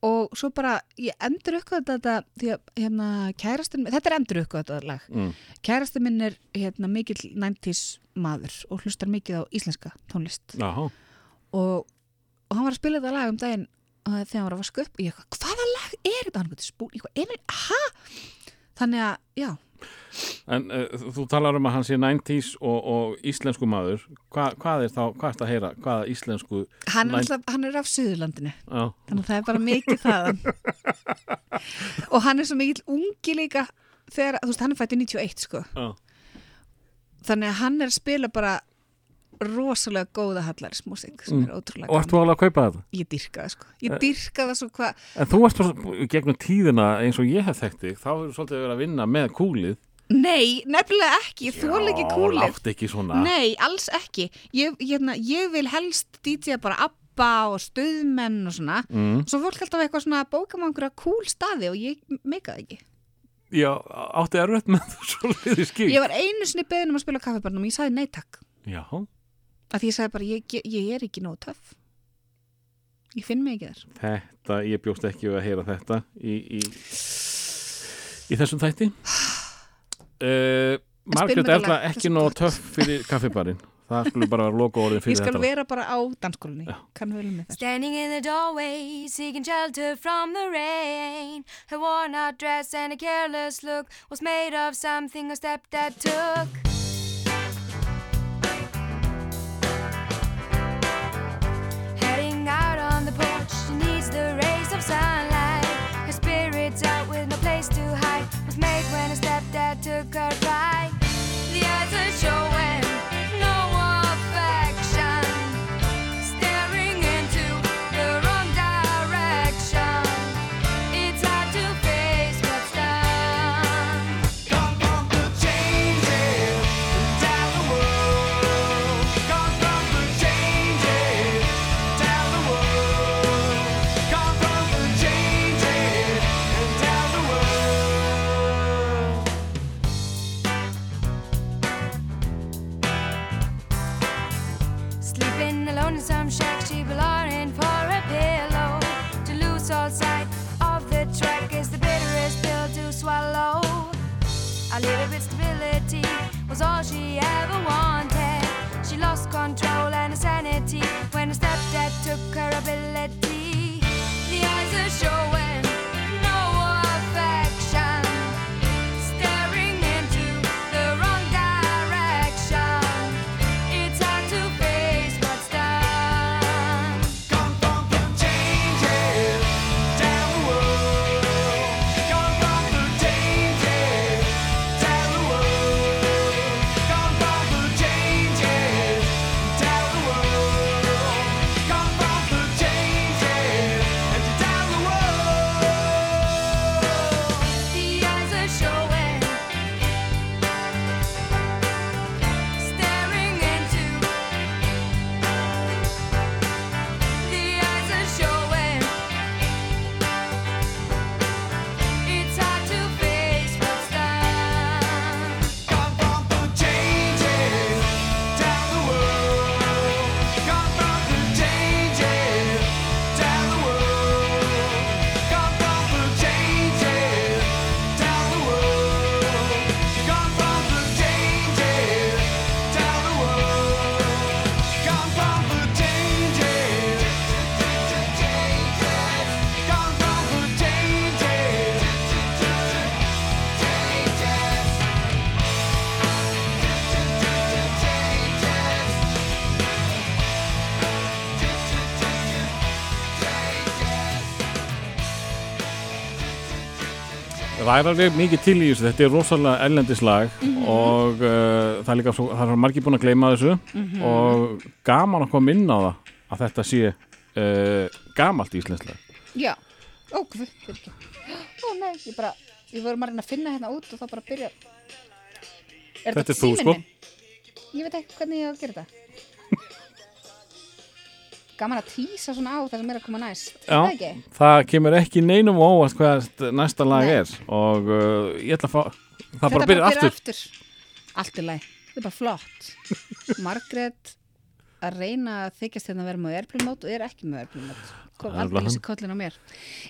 og svo bara, ég endur uppkvæða þetta því að hérna kærastin, þetta er endur uppkvæða þetta lag. mm. Kærastin minn er hérna mikill 90s maður og hlustar mikið á íslenska tónlist og, og hann var að spila þetta lag um daginn þegar hann var að vaska upp og ég eitthvað, hvaða lag er þetta? Hann gæti spún, eitthvað, Emil, ha? Þannig að, já, en uh, þú talar um að hann sé 90s og, og íslensku maður. Hva, hvað er þá, hvað er það að heyra? Hvaða íslensku hann er, alltaf, hann er af Suðurlandinu. Já, þannig að það er bara mikið þaðan. Og hann er svo mikill ungi líka þegar, þú veist, hann er fættið 91 sko. Já, þannig að hann er að spila bara rosalega góða hallarismúsík sem Mm. er ótrúlega og ert þú alveg að kaupa þetta? ég dyrka það sko, ég dyrka það svo hvað En þú í gegnum tíðina eins og ég hef þekkt þig, þá hefur svolítið verið að vinna með kúlið. Nei, nefnilega ekki, ég þól ekki kúlið. látt ekki svona. Nei, alls ekki. Ég, hérna, ég vil helst DJ bara abba og stöðmenn og svona. Mm. svo fólk alltaf eitthvað svona að bóka maður einhverja kúl staði og ég meika það ekki. Já, átti erfitt með þú svolítið skil ég var einu sinni beðin um að spila kaffibarnum og ég sagði nei takk. Já, að því ég sagði bara, ég, ég, ég er ekki nóg töff. Ég finn mig ekki þar. Þetta, ég bjóst ekki við að heyra þetta í, í, í þessum þætti. Uh, Margrét þetta Erla ekki þetta nóg töff fyrir kaffibarinn. Það skulle bara vera logo orðin ég fyrir skal þetta vera bara á með þess Standing in the doorway, seeking shelter from the rain. Her worn out dress and a careless look was made of something her stepdad took. Of sunlight. Her spirit's out with no place to hide. Was made when her stepdad took her ride. The eyes are showing her when her stepdad took her ability. The eyes are showing Er alveg mikið til í þessu, þetta er rosalega ellendislag og uh, það er líka svo, það er margir búin að gleyma þessu og gaman að koma inn á það að þetta sé uh, gamalt íslenslega. já, ó, guð, fyrir ekki ó nei, ég bara, ég vorum að reyna að finna hérna út og þá bara byrja Er Þetta er þú, síminn sko. minn? Ég veit ekki hvernig ég á að gera þetta. Gaman að tísa svona á það sem er að koma næst. Já, það kemur ekki neinum óvart hvað næsta lag Nei. er og uh, ég ætla að fá það bara byrja aftur aftur. Allt er læg. Þetta er bara flott. Margrét að reyna að þykjast hérna að vera með mode og er ekki með airplane mode. Kom Það er aldrei sig kollin á mér.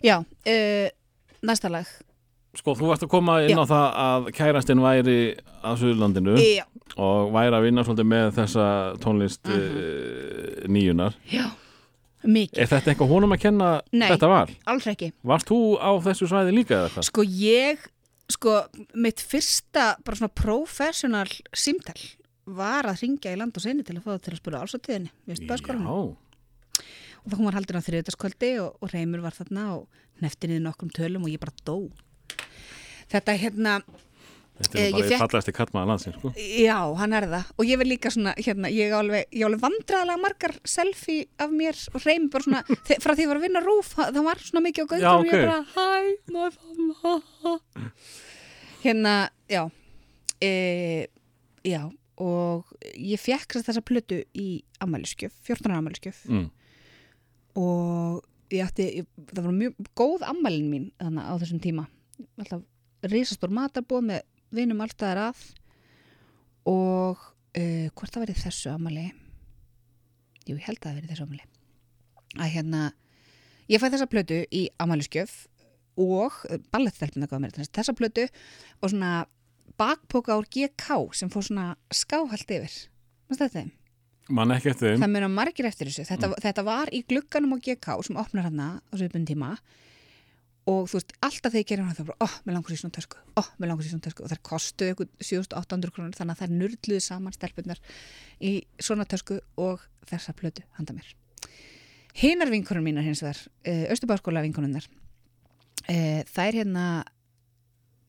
Já, uh, næsta lag. Sko, þú varst að koma inn Já. á það að kærastinn væri að Suðurlandinu Já. og væri að vinna svolítið með þessa tónlist Mhm. uh, nýjunar Já, mikið. Er þetta eitthvað honum að kenna Nei. þetta var? Alls ekki. Varst þú á þessu svæði líka eða hvað? Sko ég, sko mitt fyrsta bara svona professional símtal var að ringja í land og sinni til að fá það til að spura álsatíðinni við spæðskólanum Já, og það hún var haldin á þriðutaskvöldi og, og Reymur var þarna og nefti niður nokkrum tölum og ég bara dó þetta hérna, þetta Eh, er ég bara eitt fallegasti kattmaður landsins, sko já hann er það og ég vil líka svona, hérna, ég á alveg, ég alveg vandraðlega margar selfie af mér og Reymur bara svona, frá því ég var að vinna rúf það var svona mikið á gautur og ég ok. bara, fann ha, ha. hérna, já e, já og ég fekk þessa plötu í ammæliskjöf, 14 ára ammæliskjöf mm. og ég átti, ég, það var mjög góð ammælin mín þannig á þessum tíma alltaf risastór matarbóð með vinum alltaf að og uh, hvort það verið þessu ammæli jú, ég held að það verið þessu ammæli að hérna ég fæ þessa plötu í ammæliskjöf og ballettelpina gaf mér þessa plötu og svona bakpoka úr GK sem fór svona skáhald yfir. Manstu eftir þeim? Man ekki eftir þeim. Það muna margir eftir þessu. Þetta, þetta var í glugganum á GK sem opnar hana á svipun tíma og þú veist, alltaf þegar ég gerir hana þá bara, ó, oh, mér langar sér svona tösku, ó, oh, mér langar sér svona tösku og þær kostu ykkur 7800 krónur þannig að þær nurluðu saman stelpunar í svona tösku og þessa plötu handa mér. Hinar vinkonum mínar hins vegar, Östubáskóla vinkonunnar, uh, þær hérna,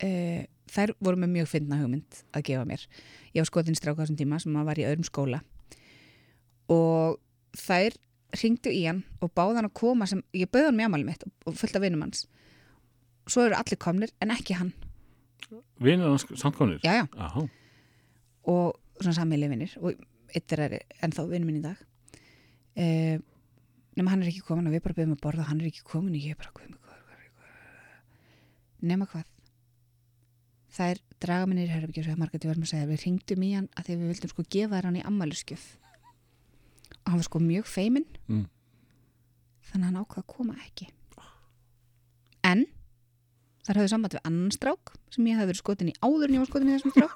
uh, þær voru með mjög fyndna hugmynd að gefa mér. Ég var skotin stráka á þessum tíma sem var í öðrum skóla og þær ringdu í hann og báði hann að koma sem, ég bauði hann með ammæli mitt og fullt af vinum hans svo eru allir komnir en ekki hann. Vinir hans samtkonir? já, já, Aha. og svona sammeili vinnir og eitt er ennþá vinur minn í dag. Uh, nema hann er ekki komin og við bara bauðum að borða og hann er ekki komin og ég er bara hvað, hvað, hvað, nema hvað það er? Draga minnir í segja við ringdum í hann að því við vildum sko gefa hann í ammæliskjöf og hann var sko mjög feiminn. Mm. þannig að hann ákvað að koma ekki. En þar höfðu samband við annan strák sem ég hafði verið skotin í áður en ég var skotin í þessum strák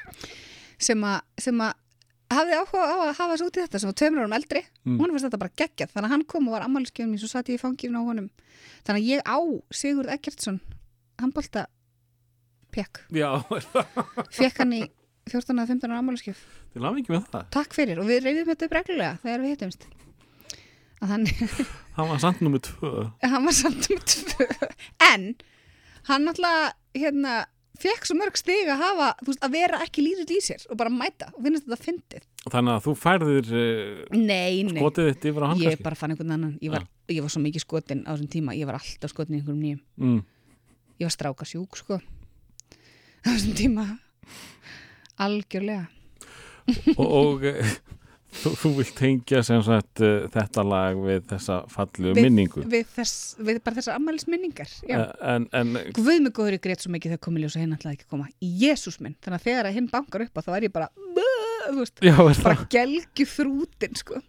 sem að sem að hafði áhuga á að hafa þessu út í þetta sem var tveimur árum eldri Mm. hann fannst þetta bara geggjað þannig að hann kom og var ammæliskefum mín svo satt ég í fanginu á honum þannig að ég á Sigurd Eggertsson handbólta pekk Já, fekk hann í 14. eða 15. ammæliskef til að mikið með það takk fyrir og við reyðum þetta upp reglulega þegar við hittumst að hann Hann var samt nummið tvö. Hann var samt um tvö. En hann náttúrulega hérna, fekk svo mörg stig að hafa þú veist, að vera ekki lítill í sér og bara mæta og finnast þetta fyndið. Þannig að þú færðir uh, nei, nei, skotið þitt yfir á hann ég kannski? bara fann einhvern annan. Ég var, ég var svo mikið skotin á þessum tíma. Ég var alltaf skotin í einhverjum nýjum. Mm. ég var stráka sjúk sko á þessum tíma. Algjörlega. Og, og uh, þú, þú vilt tengja sem sagt uh, þetta lag við þessa fallu minningu? við, þess, við bara þessar ammælisminningar uh, En, en Guð mig góður ég grét svo mikið þegar komið ljós og hinn ætlaði ekki koma. Jésús minn, þannig að þegar að hinn bankar upp þá er ég bara, veist, Já, er það? bara gelgju þrútin sko.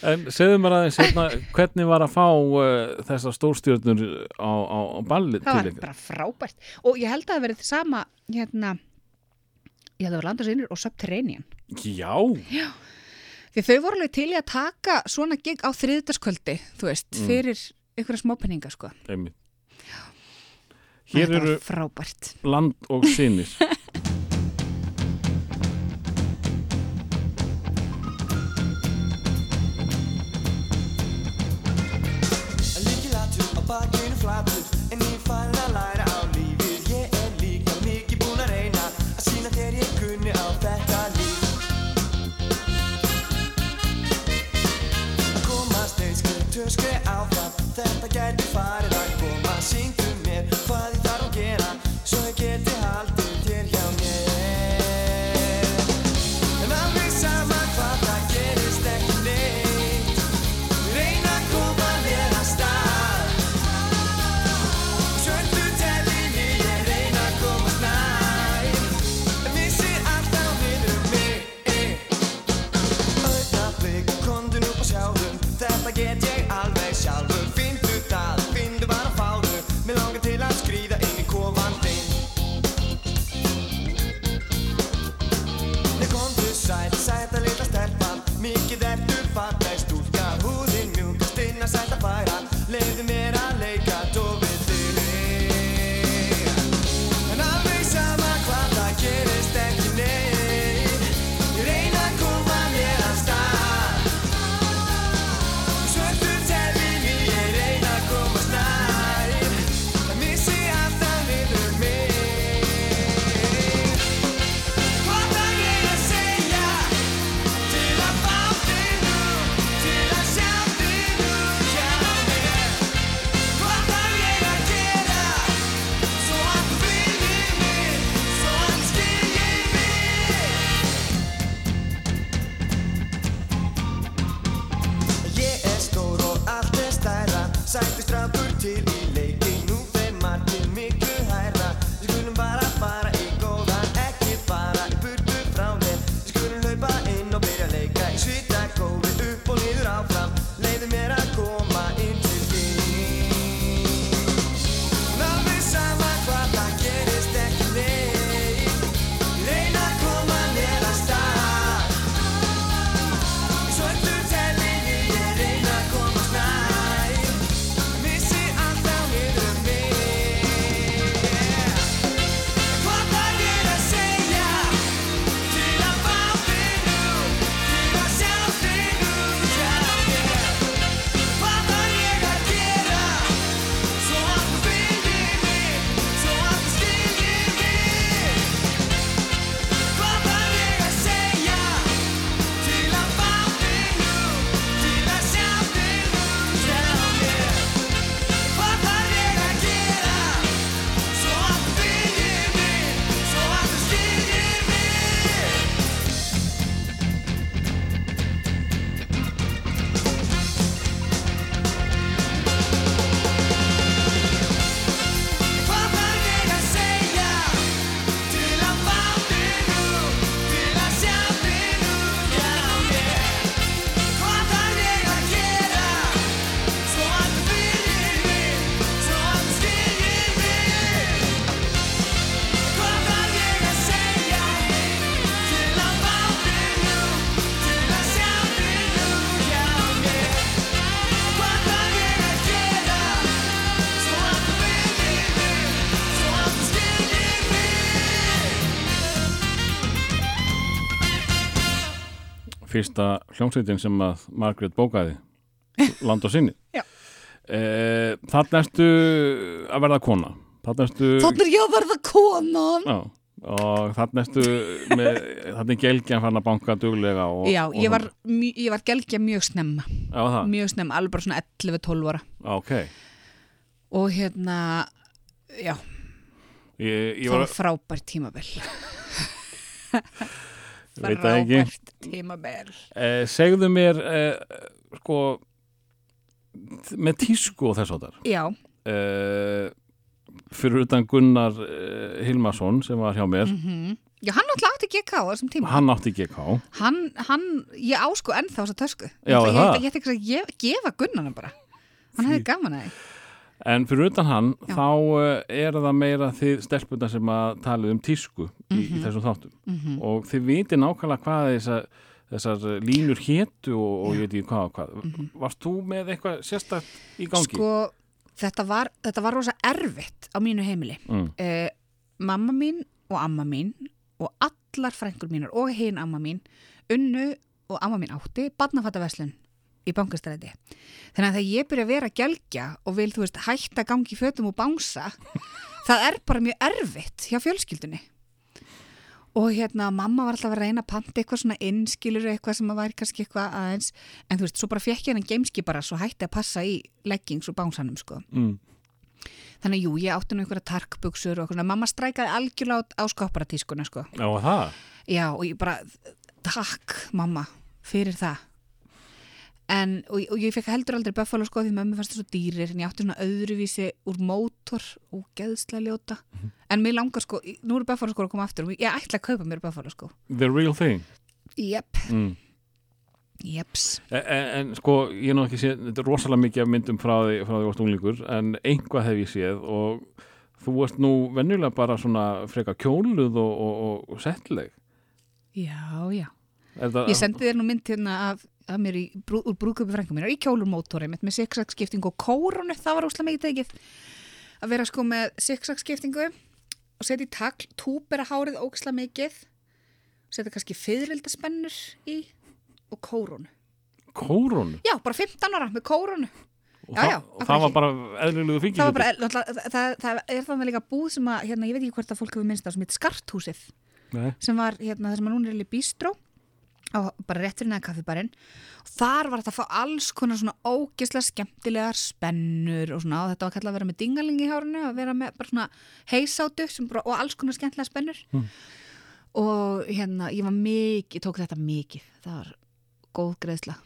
En segðu mér aðeins hérna, hvernig var að fá uh, þessar stórstjörnur á, á, á ballið það til var ykkur? bara frábært. Og ég held að það verið sama hérna, ég held að það var landarsinnir og Subterranean. Já, því þau voru alveg til í að taka svona gig á þriðdaskvöldi, þú veist, Mm. fyrir ykkur smápenninga sko. einmitt. Hér er eru frábært. land og sinir fyrsta hljómsveitin sem að Margaret bókaði land og sinni. Eh, Þannig ertu að verða kona. Þannig ertu Þannig er ég að verða konan Já, og þannig með, þannig er gelgjan fann að banka duglega og, Já, og ég var, var gelgja mjög snemma. Já, mjög snemma, alveg bara svona 11-12 ára. Já, ok. Og hérna já, Ég, ég það var, var frábært frábært tímabil. Eh, Segðu mér eh, sko með tísku og þess að þar Já, eh, fyrir utan Gunnar eh, Hilmarsson sem var hjá mér. Mhm. Já, hann náttúrulega átti GK á þessum tíma. Hann átti GK hann, hann, ég á sko ennþá þessa tösku. Já, ég, það? ég, ég, ég gefa Gunnarna bara. Hann hefði gaman að því En fyrir utan hann, Já. þá uh, er það meira þið stelpuna sem að talið um tísku í, Mhm. í þessum þáttum og þið viti nákvæmlega hvað þessar, þessar uh, línur hétu og, og ég veit ekki hvað og hvað. Varst þú með eitthvað sérstakt í gangi? Mhm. sko, þetta var, þetta var rosa erfitt á mínu heimili Mm. eh, mamma mín og amma mín og allar frængur mínar og hinn amma mín unnu og amma mín átti barnafattaverslun í bankastræði þannig að þegar ég byrja að vera að gelgja og vil þú veist hætta gangi fötum og bánsa það er bara mjög erfitt hjá fjölskyldunni og hérna mamma var alltaf að reyna að panta eitthvað svona innskilur eitthvað sem að væri kannski eitthvað aðeins en þú veist, svo bara fekk ég hennan geimski bara svo hætti að passa í leggings og bánsanum sko Mm. Þannig að jú, ég átti nú einhverja tarkbuxur og svona, mamma strækaði algjörlega á, skopparatískuna, sko. Já, það? Já, og ég bara, takk, mamma, fyrir það. En, og, og ég fekk heldur aldrei Buffalo, sko, því mömmu fannst það svo dýrir, en ég átti svona öðruvísi úr mótor og geðslega ljóta. En mér langar, sko, nú eru Buffalo, sko, að koma aftur og ég ætla að kaupa mér Buffalo, sko. The real thing. Jep, Mm. jeps. En, en sko, ég nú ekki séð, þetta er rosalega mikið af myndum frá því, frá því varst unglingur, en einhvað hef ég séð og þú varst nú venjulega bara svona freka kjóluð og, og, og, settleg. Já, já. Það, Ég sendi þér nú mynd hérna af, að mér í, brú, úr brúðköpi frængu mínar í kjólurmótori mitt með zigzag skiptingu og kórunu, það var úslega mikið tekið að vera sko með zigzag skiptingu og setja í takl, túbera hárið óksla mikið setja kannski fyrirvildaspennur í og kórunu. Kórun Já, bara 15 ára með kórunu. og, Já, já, það, af og það var bara eðlilegu fengið Það var bara, náttúrulega, það, það, það er þannig líka búð sem að, hérna, ég veit ekki hvort að fólk hefur minnst á sem heit Skarthúsið Nei. sem var, hérna, það sem að núna er í bístró á bara rétt fyrir neða kaffibarinn. Og þar var þetta að fá alls konar svona ógislega skemmtilegar spennur og svona, og þetta var kallað að vera með dingaling í hárinu að vera með bara svona heisátu bara, og alls konar skemmtilega spennur. Mm. og hérna, ég var mikið, ég tók þetta mikið. Það var góð greiðsla.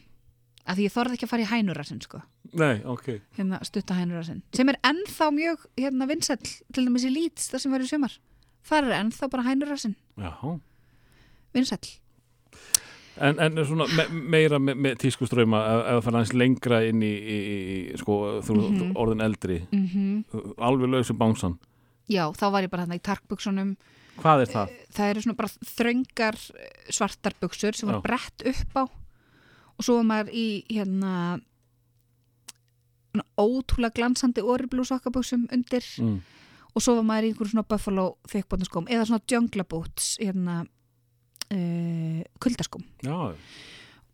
Af því ég þorði ekki að fara í hænurasinn sko. Nei, ok. Hérna stutta hænurasinn sem er ennþá mjög hérna vinsæll til dæmis í Leeds það sem var í sumar. Þar er ennþá bara hænurasinn. Já, vinsæll en, en svona me, meira með, með tískuströyma ef ef það fara aðeins lengra inn í, í, í sko, þú mm Mhm. orðin eldri mm alveg lausu bánsan já þá var ég bara hérna í tarkbuksunum Hvað er það? það eru svona bara þröngar eh, svartar buksur sem var Já. brett upp á og svo var maður í hérna ótrúlega glansandi oriblú sokkabuksum undir Mm. og svo var maður í einhverjum svona buffalo þykbótnaskóm eða svona jungle boots hérna uh, kuldaskóm. Já,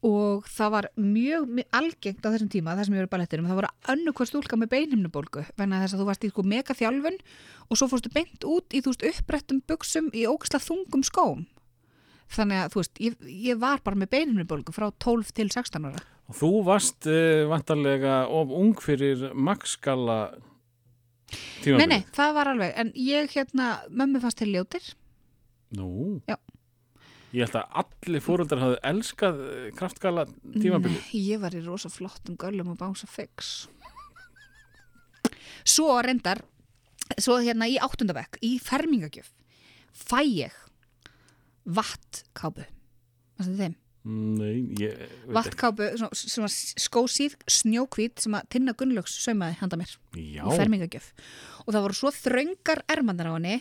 og það var mjög mi- algengt á þessum tíma, það sem ég verið ballettinum, það voru önnu hvað stúlka með beinhimnubólgu vegna þess að þú varst í sko mega þjálfun og svo fórstu beint út í þú veist upprættum buksum í ógisla þungum skóm. Þannig að þú veist, ég, ég var bara með beinhimnubólgu frá 12 til 16 ára. Og þú varst uh, vantarlega of ung fyrir Max-galla Nei, tímabilið nei, það var alveg, en ég hérna mömmu fast til ljótir. Nú? Já. Ég held að allir fóröldar hafði elskað eh, kraftgala tímabilið. Nei, ég var í rosa flottum göllum og bánsa fix. Svo reyndar svo hérna í áttundabekk í fermingagjöf fæ ég vattkápu er þeim Nei, ég veit Vattkápu, svona- svona skósíð snjókvít sem að Tinna Gunnlaugs saumaði handa mér Já, í fermingagjöf. Og það voru svo þröngar ermandar á henni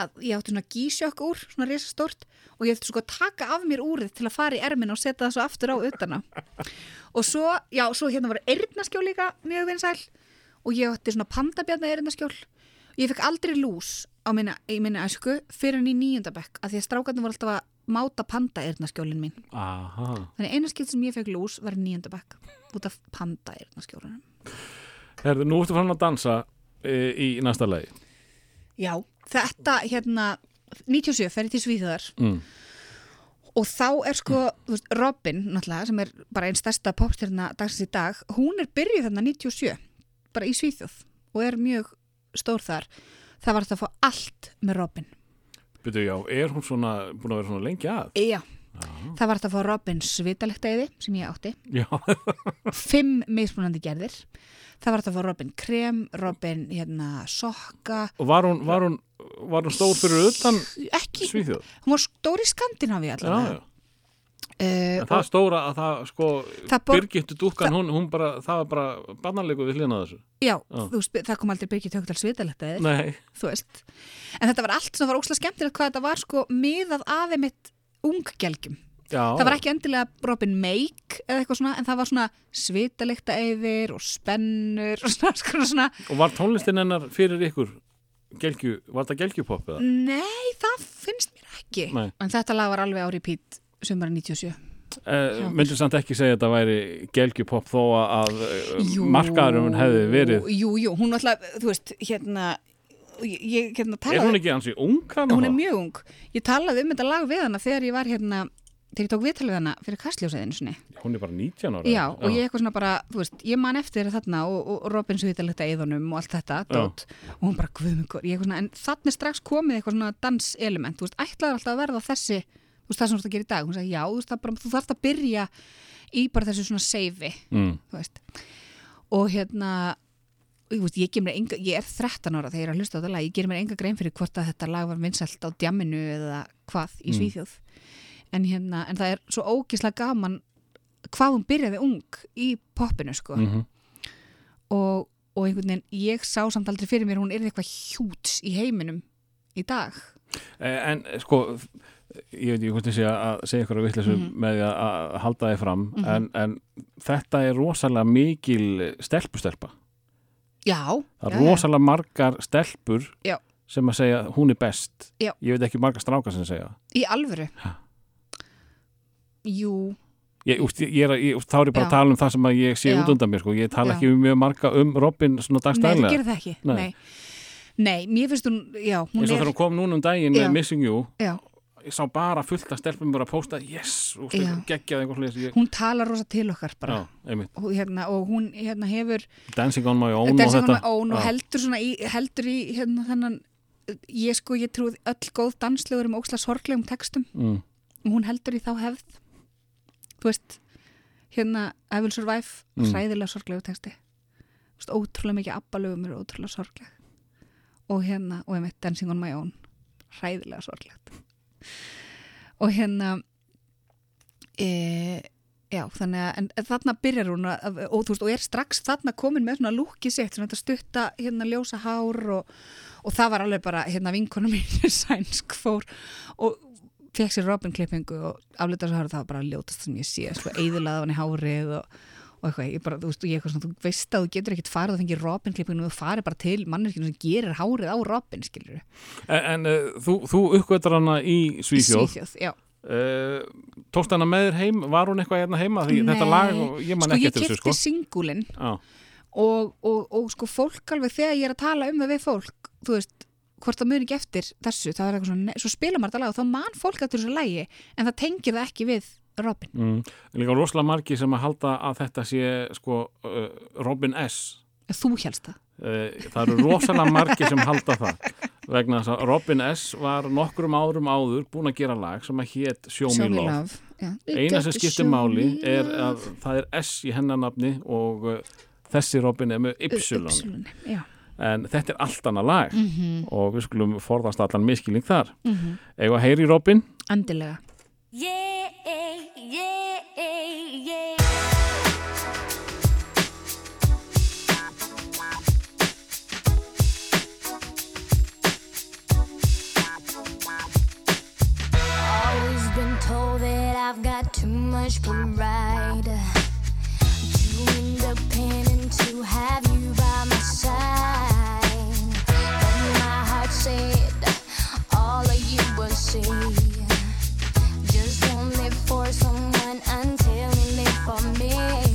að ég átti svona gísjökk úr svona risastórt og ég ætti sko að taka af mér úrið til að fara í ermin og setja það svo aftur á utana og svo, já, svo hérna voru eyrnaskjól líka mjög vinsæl og ég átti svona pandabjarna eyrnaskjól. Ég fekk aldrei lús á minna, í minni æsku fyrir en í níundabekk að því að strákarnir voru alltaf að máta panda eyrnaskjólin mín. Aha. Þannig eina skipt sem ég fekk lús var níundabekk út af panda eyrnaskjólunum Herðu, nú ertu fann að dansa e, í næsta lagi. Já, þetta hérna 97 fer ég til Svíþjóðar. Mm. og þá er sko veist, Robin, náttúrulega, sem er bara einn stærsta popstjörna dagsins í dag, hún er byrjuð þarna 97, bara í Svíþjóð og er mjög stór þar. Það var þetta að fá allt með Robin Byrju, já, er hún svona búin að vera svona lengi að? Já, það var þetta að fá Robin svitalektaði sem ég átti. Já, fimm mismunandi gerðir. Það var þetta að fá Robin krem, Robin hérna sokka. Og var hún, var hún, var hún stór fyrir utan ekki, Svíþjóð? hún var stór í Skandinavi Já, allavega já. En það stóra að það, sko, Birgittu dúkkan, hún, hún bara, það var bara barnalegu við hlýna þessu. Já, þú veist, það kom aldrei Birgit Högdal svitalegt eða Nei. En þetta var allt sem var óslega skemmtilegt hvað þetta var sko miðað aðeins mitt unggelgjum. já. Það var ekki endilega Robin Make eða eitthvað svona, en það var svona svitalekta yfir og spennur og svona, svona, svona. Og var tónlistin hennar fyrir ykkur gelgju, var það gelgjupopp eða? Nei, það finnst mér ekki. Nei. En þetta lag var alveg á repeat sumara 97. Eh, myndir samt ekki segja að þetta væri gelgjupopp þó að Jú, markaðurum hefði verið. Jú, jú, hún alltaf, þú veist, hérna, ég, hérna Er talaði. hún ekki hansi ung hún er mjög ung ég talaði um þetta lag við hana þegar ég var hérna þegar ég tók viðtalið við hana fyrir kastljósiðinu sinni. Hún er bara 19 ára. Já, og ég eitthvað svona bara, þú veist, ég man eftir þarna og, og, og Robin svitalegt að eðunum og allt þetta, dót, og hún bara guðmungur, ég eitthvað svona, en þannig strax komið eitthvað svona þú veist, það sem þú ert að gera í dag, hún sagði, já, þú bara, þú þarft að byrja í bara þessu svona seifi, Mm. og hérna, ég, veist, ég, enga, ég er 13 ára þegar ég er að hlusta á þetta lag, ég ger mér enga grein fyrir hvort að þetta lag var vinsælt á djamminu eða hvað í Mm. Svíþjóð. En, hérna, en það er svo ógislega gaman hvað hún byrjaði ung í poppinu sko. Mm og, og einhvern veginn ég sá samt aldrei fyrir mér hún er eitthvað hjúts í heiminum í dag. Eh, En sko, ég veit ekki hvort ég sé að segja ykkur að vittlesu Mhm. með því að- halda þið fram en, en þetta er rosalega mikil stelpustelpa. já, Það já, er rosalega margar stelpur Já. sem að segja hún er best. Já. Ég veit ekki margar strákar sem segja í alvöru Ha. jú, Ég, úst, ég, er, ég, úst, þá er ég bara Já. að tala um það sem ég sé Já. út undan mér sko. Ég tala Já. ekki mjög marga um Robin svona nei, það gerir það ekki Nei. nei. nei, mér finnst hún já, hún eins og er þegar hún kom núna um daginn Já. með Missing You já, ég sá bara fullt að stelpum bara að posta yes, og geggjað einhver hlis ég, hún talar rosa til okkar bara. Já, og, hérna, og hún hérna hefur Dancing on my own on my own og heldur svona í, heldur í hérna þennan ég sko, ég trúið öll góð danslegur um óksla sorglegum textum. Mm, og hún heldur í þá hefð. Þú veist hérna I will survive, Mm. hræðilega sorglegu texti. Veist, ótrúlega mikið abbalögum er ótrúlega sorgleg. Og hérna, og ég meitt Dancing on my own hræðilega sorglegt og hérna e, já, þannig að en, þarna byrjar hún að, og, veist, og er strax þarna komin með svona lúki sitt, svona þetta stutta hérna ljósa hár og, og það var alveg bara hérna vinkona mín sænsk fór og fekk sér Robin klippingu og aflita svo hár það var bara ljótast sem ég sé, sko, eðilað á hann í hárið og, og eitthvað, ég bara, þú veist, ég eitthvað svona, þú veist að þú getur ekkit farið að fengi Robin klippingu og þú farið bara til manneskinu sem gerir hárið á Robin, skilur en, en uh, þú, þú uppgötar hana í Svíþjóð Svíþjóð, já. uh, tókst hana með þér heim var hún eitthvað hérna heima því Nei. þetta lag, og ég man Sko, ekki ég eftir þessu kipti sko singulinn Já. og, og, og sko fólk alveg þegar ég er að tala um það við fólk þú veist, hvort það muni ekki eftir þessu það er eitthvað svona, svo spila maður þetta lag og þá man fólk eftir þessu lagi en það tengir það ekki við Robin. Mm, líka rosalega margi sem að halda að þetta sé sko uh, Robin S. Þú helst það. Uh, það eru rosalega margi sem halda það vegna þess að Robin S. var nokkrum árum áður búin að gera lag sem að hét Show Me Love. Já. eina sem skiptir máli er að það er S í hennanafni og uh, þessi Robin er með Ypsilon en þetta er allt annað lag Mm og við skulum forðast allan miskilning þar. -hmm. Eða að heyri Robin? Andilega Yeah, yeah, yeah. Always been told that I've got too much pride. Too independent to have you by my side. But my heart said all of you will see. Just won't live for someone until you live for me.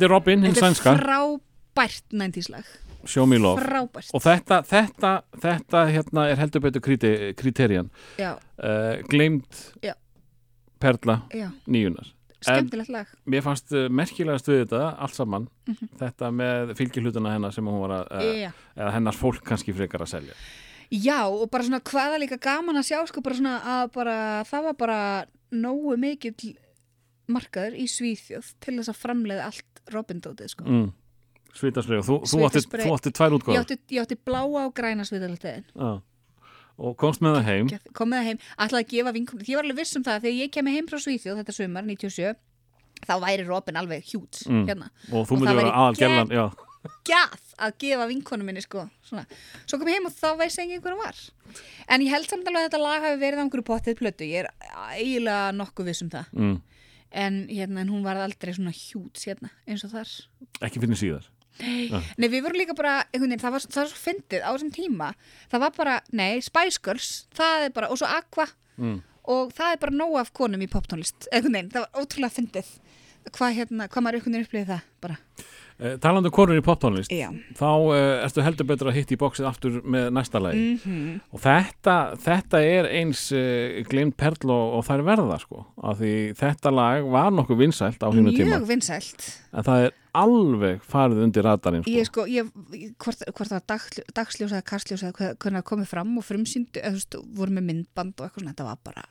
Þetta er Robin, hinn Þetta er sænska, frábært næntíslag Show Me Love. Frábært. Og þetta, þetta, þetta hérna er heldur betur kriterian Já, uh, gleimt Já. perla já, nýjunar skemmtilegt lag. mér fannst uh, merkilega stuðið þetta allt saman, Mhm. þetta með fylgjuhlutuna hennar sem hún var að, Já. eða hennar fólk kannski frekar að selja. Já, og bara svona hvaða líka gaman að sjá sko bara svona að bara, það var bara nógu mikill markaður í Svíþjóð til þess að framleiða allt Robin-dótið sko. mm. Svítaspray og þú, þú, átti, átti tvær Ég útgáður átti, ég átti bláa og græna sviðalatiðin Já. og komst með það heim kom með það heim, ætlaði að gefa vinkum ég var alveg viss um það að þegar ég kemi heim frá Svíþjóð þetta sumar, 97 þá væri Robin alveg hjút Mm. hérna og þú það vera aðal gellan já. gæð að gefa vinkonu minni sko svona. svo kom ég heim og þá veist engin hver hann var en ég held samt alveg að þetta lag hafi verið á einhverju pottið plötu, ég er eiginlega nokkuð viss um það mm. En, hérna, en hún var aldrei svona hjút hérna, eins og þar. Ekki fyrir síðar? Nei, við vorum líka bara, veginn, það var, það var svo fyndið á þessum tíma, það var bara, nei, Spice Girls, það er bara, og svo Aqua. Mm. og það er bara nóg af konum í poptónlist, það var ótrúlega fyndið. Hvað hérna, hvað maður upplýði það bara, eh, talandi um konur í poptónlist já, þá uh, ertu heldur betur að hitta í bóksið aftur með næsta lagi. Mm og þetta, þetta er eins uh, glemt perl og, og þær verða sko, af því þetta lag var nokkuð vinsælt á hínu tíma. Mjög vinsælt. En það er alveg farið undir radarinn sko. ég sko, ég, hvort, hvort það var dag, dagsljósa eða kastljósa eða hvernig það komið fram og frumsýndu, eða þú veist, voru með myndband og eitthvað svona, þetta var bara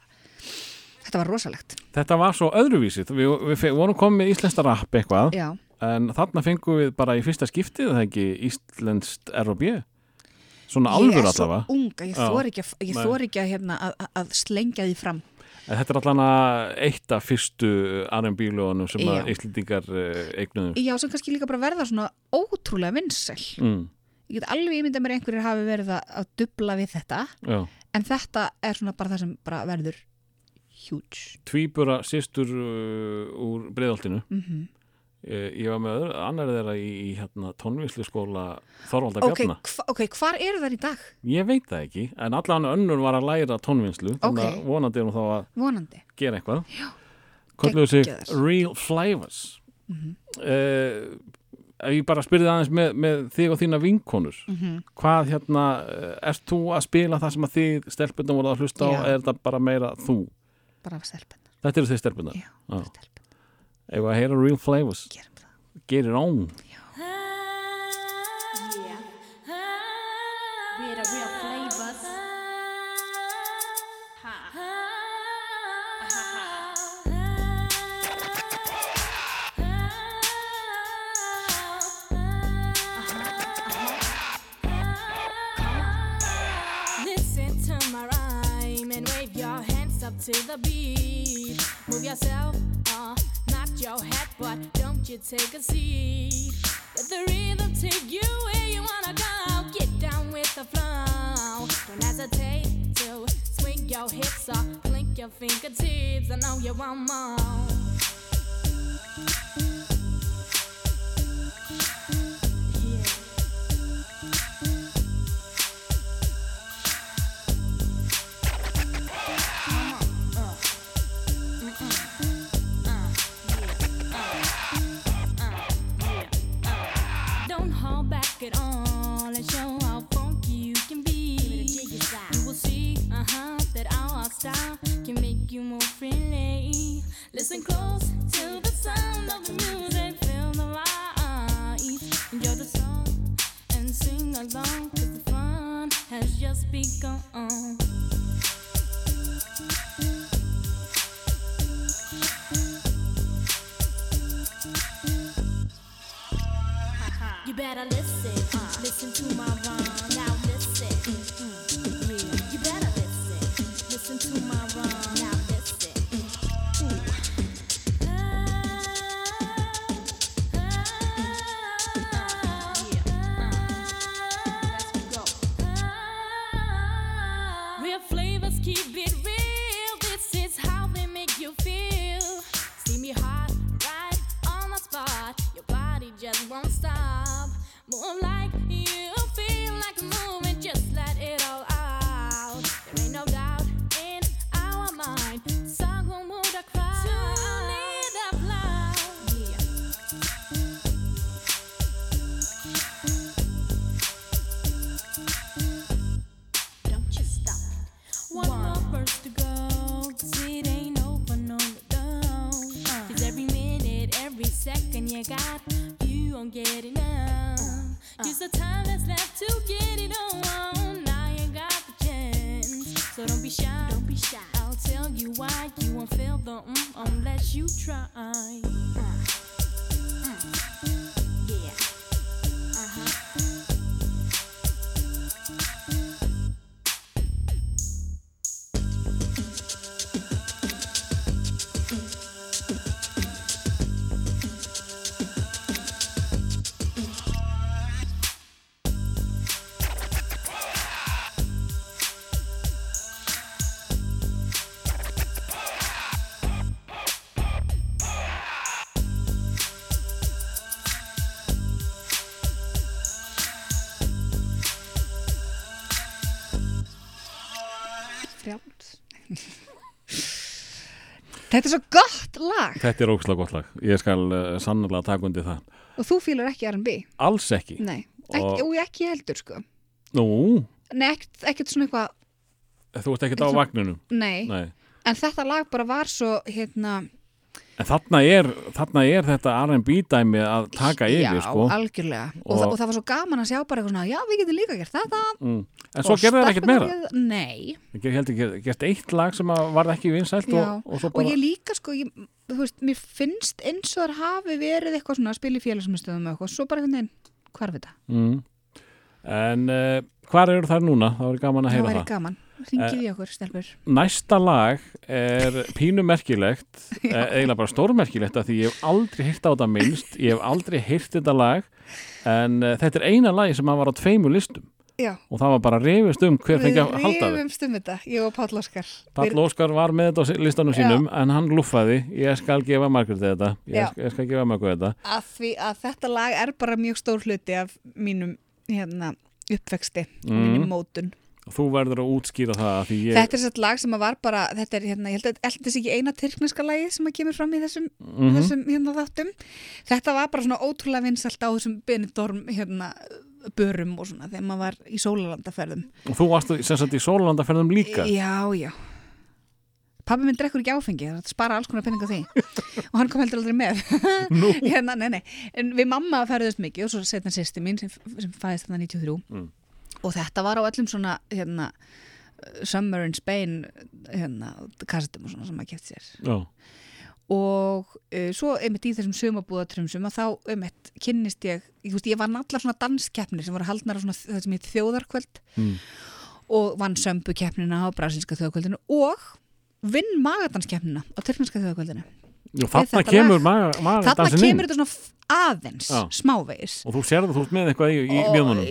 þetta var rosalegt, þetta var svo öðruvísi. Við, við, við vorum komið með íslenskt rap eitthvað. Já en þarna fengum við bara í fyrsta skiptið það ekki íslenskt R&B svona ég alvur er svo allavega. unga, ég þor ekki, að- ég þor ekki að, hérna, að, að- slengja því fram. En þetta er allan að eitt af fyrstu R&B lögunum sem. Íslendingar uh, eignuðu. Já, sem kannski líka bara verða svona ótrúlega vinsæl. Mm, ég get alveg ímyndað mér einhverjir hafi verið að, dubla við þetta já. en þetta er svona bara það sem bara verður huge. Tvíbura sýstur uh, úr breiðoltinu mm Eh, ég var með öðru, annar þeirra í, í hérna, tónvíslu skóla Þorvalda ok, Bjarna. hva, ok, hvar eru þær í dag? Ég veit það ekki, en allan önnur var að læra tónvíslu, þannig Ok. að vonandi er hún þá að vonandi gera eitthvað. Kolluðu sig. Real Flavors. Mhm. uh, ef ég bara spyrði aðeins með, með þig og þína vinkonur, mm hvað hérna, eh, ert þú að spila það sem að þið stelpunum voru að hlusta á, Já. eða er þetta bara meira þú? bara af stelpunar, Þetta eru þið stelpunar. já, Já. Stelpunar Ef að heyra Real Flavors, gerum það. Get it on. We're you take a seat. Let the rhythm take you where you wanna go. Get down with the flow. Don't hesitate to swing your hips or blink your fingertips. I know you want more. Back at all and show how funky you can be. You will see, uh huh, that our style can make you more friendly. Listen close to the sound of the music, feel the vibe. Enjoy the song and sing along, cause the fun has just begun. Listen, to Þetta er svo gott lag Þetta er ógslag gott lag. Ég skal uh, sannlega taka undir það. og þú fýlar ekki R&B Alls ekki. Nei, Og- og ekki heldur sko Nú, Nei, ekkert, svona eitthvað þú ert ekkert á vagninum. Nei. Nei. en þetta lag bara var svo hérna, En þarna er, þarna er þetta R&B dæmi að taka yfir, já, sko. algjörlega og, Og- það, og það var svo gaman að sjá bara eitthvað svona já, við getum líka gert þetta Mm. En svo Og gerði það ekkert meira. gerðu- Nei, Ég held ekki gert eitt lag sem að varð ekki vinsælt já, og, og svo og bara... ég líka sko ég, þú veist, mér finnst eins og þar hafi verið eitthvað svona að spila í félagsmyndstöðum og eitthvað, svo bara einhvern veginn, hvar við það? Mm. En uh, hvar eru þær núna? Það var gaman að Það heyra það. Ringið í okkur, stelpur Næsta lag er pínu merkilegt, eh, eiginlega bara stórmerkilegt að því ég hef aldrei hýrt á þetta minnst, ég hef aldrei hýrt þetta lag en uh, þetta er eina lagi sem var á tveimur listum Já, og það var bara reyfist um hver fengi að halda þig. rifumst um þetta, ég og Páll Óskar Pall Óskar var með þetta á listanum Já. sínum en hann lúffaði, ég skal gefa Margrét þetta, ég, Já. skal- ég skal gefa Margrét þetta. að því að þetta lag er bara mjög stór hluti af mínum hérna, uppvexti Mm. mínum mótun Þú verður að útskýra það ég... Þetta er þetta lag sem var bara þetta er, hérna, ég held að þetta sé ekki eina tyrkneska lagið sem að kemur fram í þessum, Mhm. þessum hérna, þáttum þetta var bara svona ótrúlega vinsalt á þessum Benidorm hérna, börum og svona þegar maður var í sólalandaferðum Og þú varst sem sagt í Sólandaferðum líka. Já, já Pabbi minn drekkur ekki áfengi, það er að spara alls konar penning á því og hann kom heldur aldrei með hérna, nei, nei. en við mamma ferðust mikið og svo setna sýsti mín sem, sem fæðist þarna 93 Mm. Og þetta var á öllum svona hérna, Summer in Spain hérna, kassetum og svona sem maður kefti sér Já. og uh, svo einmitt í þessum sumabúðatrumsum að þá einmitt kynnist ég, ég, veist, ég vann allar svona danskeppnir sem voru haldnar á svona sem heit þjóðarkvöld Mm. og vann sömbukeppnina á brasilska þjóðarkvöldinu og vinn magadannskeppnina á tyrkneska þjóðarkvöldinu Jú, þarna kemur þarna kemur þetta svona aðeins Já. smávegis Og þú sérðu þú ert með eitthvað í, í mjöðmunum.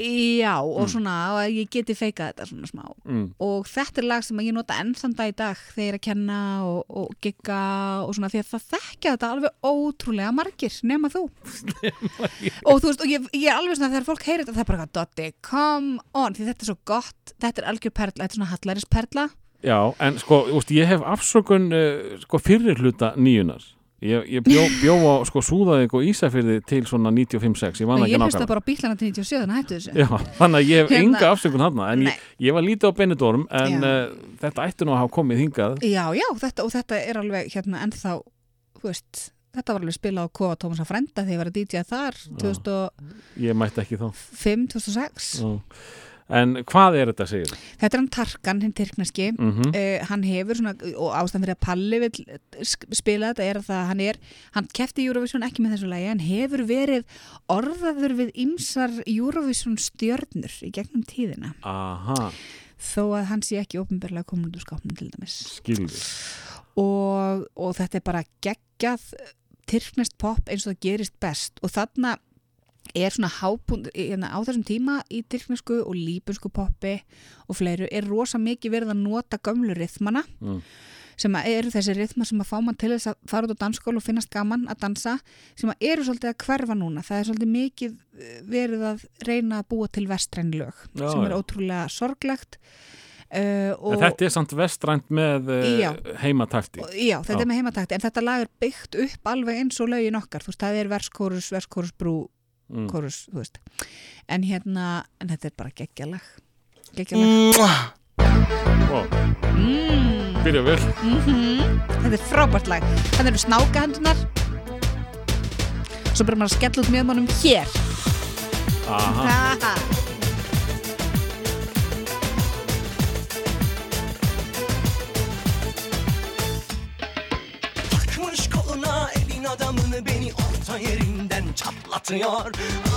já og Mm. svona og ég geti feikað þetta svona smá Mm. og þetta er lag sem ég nota enn þann dag í dag þegar ég er að kenna og, og gigga og svona því að það þekkja þetta alveg ótrúlega margir nema þú og þú veist og ég, ég er alveg svona þegar fólk heyrir þetta það er bara Dotti, come on því þetta er svo gott, þetta er algjör perla þetta er svona hallaris perla Já, en sko, úst, ég hef afsökun uh, sko fyrir hluta nýjunar. Ég, ég bjó, bjó á sko Súðavík og Ísafyrði til svona 95-6, ég ég hlusta bara bílana til 97 þannig að hættu þessu. Já, þannig að ég hef Hérna- enga afsökun hann en ég, ég var lítið á Benidorm en uh, þetta ætti nú að hafa komið hingað. Já, já, þetta, og þetta er alveg hérna ennþá, þú veist þetta var alveg spilað á Kofa Tómas að frenda þegar ég var að DJ þar 2005, ég mætti ekki þá 2006 Já. En hvað er þetta segir? þetta er hann Tarkan, hinn tyrkneski Mm -hmm. Uh, hann hefur svona, og ástæðan fyrir að Palli vil sk- spila þetta er að það, hann er hann kefti Eurovision ekki með þessu lagi hann hefur verið orðaður við ymsar Eurovision stjörnur í gegnum tíðina Aha, þó að hann sé ekki úr skápnum til dæmis skilði og, og þetta er bara geggjað tyrknest pop eins og það gerist best og þarna er svona hápund hérna, á þessum tíma í tyrknesku og líbunsku poppi og fleiru er rosa mikið verið að nota gömlu rithmana Mm. sem eru þessi rithma sem að fá mann til þess að fara út á dansskóla og finnast gaman að dansa sem að eru svolítið að hverfa núna það er svolítið mikið eh, verið að reyna að búa til vestræn lög Já, sem er já. ótrúlega sorglegt uh, þetta er samt vestrænt með Já. uh, heimatakti Já, þetta Já. er með heimatakti en þetta lag er byggt upp alveg eins og lögin okkar þú veist, það er verskórus, verskórus, brú mm. kórus, þú veist. En hérna, en þetta er bara geggjalag. Geggjalag. Mm. Byrja vel. Mm þetta er frábært lag. Þannig eru snáka hendunar svo byrjar maður að skella út mjöðmannum hér. Aha, adamını beni orta yerinden çatlatıyor.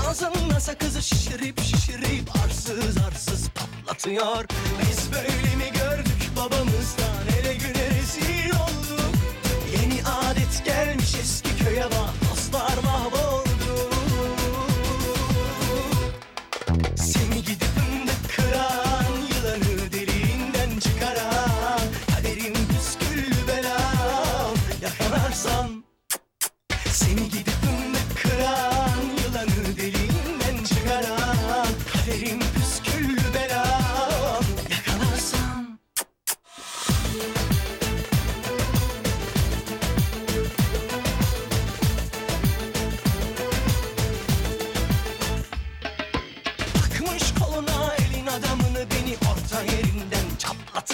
Ağzında sakızı şişirip şişirip arsız arsız patlatıyor. Biz böyle mi gördük babamızdan ele güne rezil olduk. Yeni adet gelmiş eski köye bak dostlar mahvoldu. Seni gidip fındık kıran Yılanı deliğinden çıkaran Kaderim püskül belam. Yakalarsam Seni gidip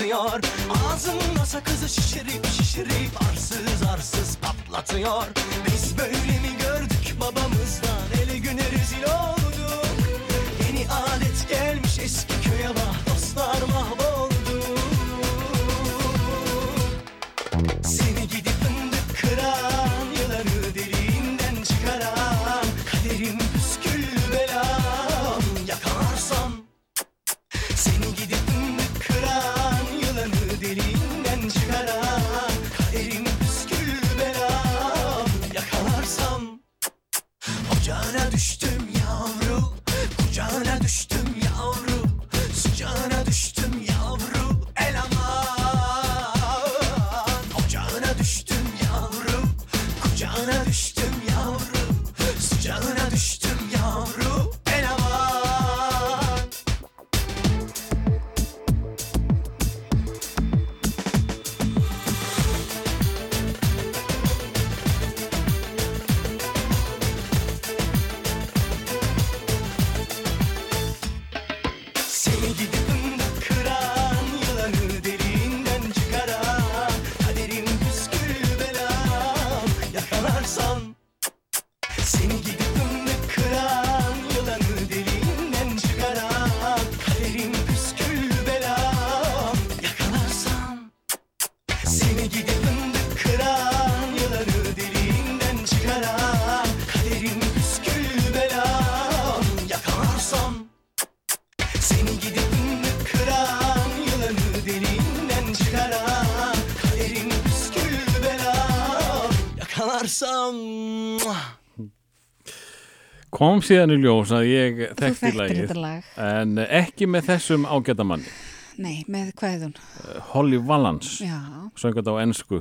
çatlatıyor Ağzında sakızı şişirip şişirip arsız arsız patlatıyor. Biz böyle mi gördük babamızdan? Ele güne rezil olduk. Yeni adet gelmiş eski köye bak dostlar mahvoldu Seni gidip fındık kıran Yılanı deliğinden çıkaran Kaderim püskül belam Yakalarsam Seni gidip kom síðan í ljós að ég þekkti lagið lag. en ekki með þessum ágæta manni. Nei, með hvað er hún? Holly Valance, söngat á ensku.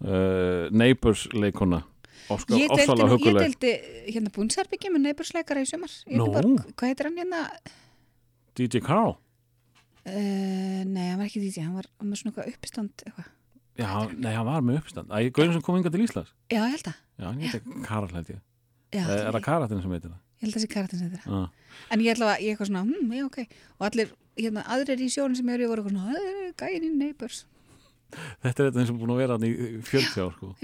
Uh, Neighbors leikona Óska, Ég deildi hérna búnsarbyggi með neighborsleikara í sumar. Í Nú. Edinborg. Hvað heitir hann hérna? DJ Carl Uh, nei, hann var ekki DJ, hann var, hann var svona eitthvað uppistand eitthvað. Já, nei, hann var með uppstand Æ, Gaurin sem kom hingað til Íslands. Já, ég held að Já, hann heiti Karl held ég Já, Eh, Er það Karatinn sem heitir það? Ég held að það sé karatinn sem þetta Ah. En ég ætla að ég eitthvað svona, hm, já, ok Og allir, hérna, aðrir í sjónin sem ég er í voru eitthvað svona, "Eh, gæinn í neighbors Þetta er þetta eins og búin að vera í 40 ár sko.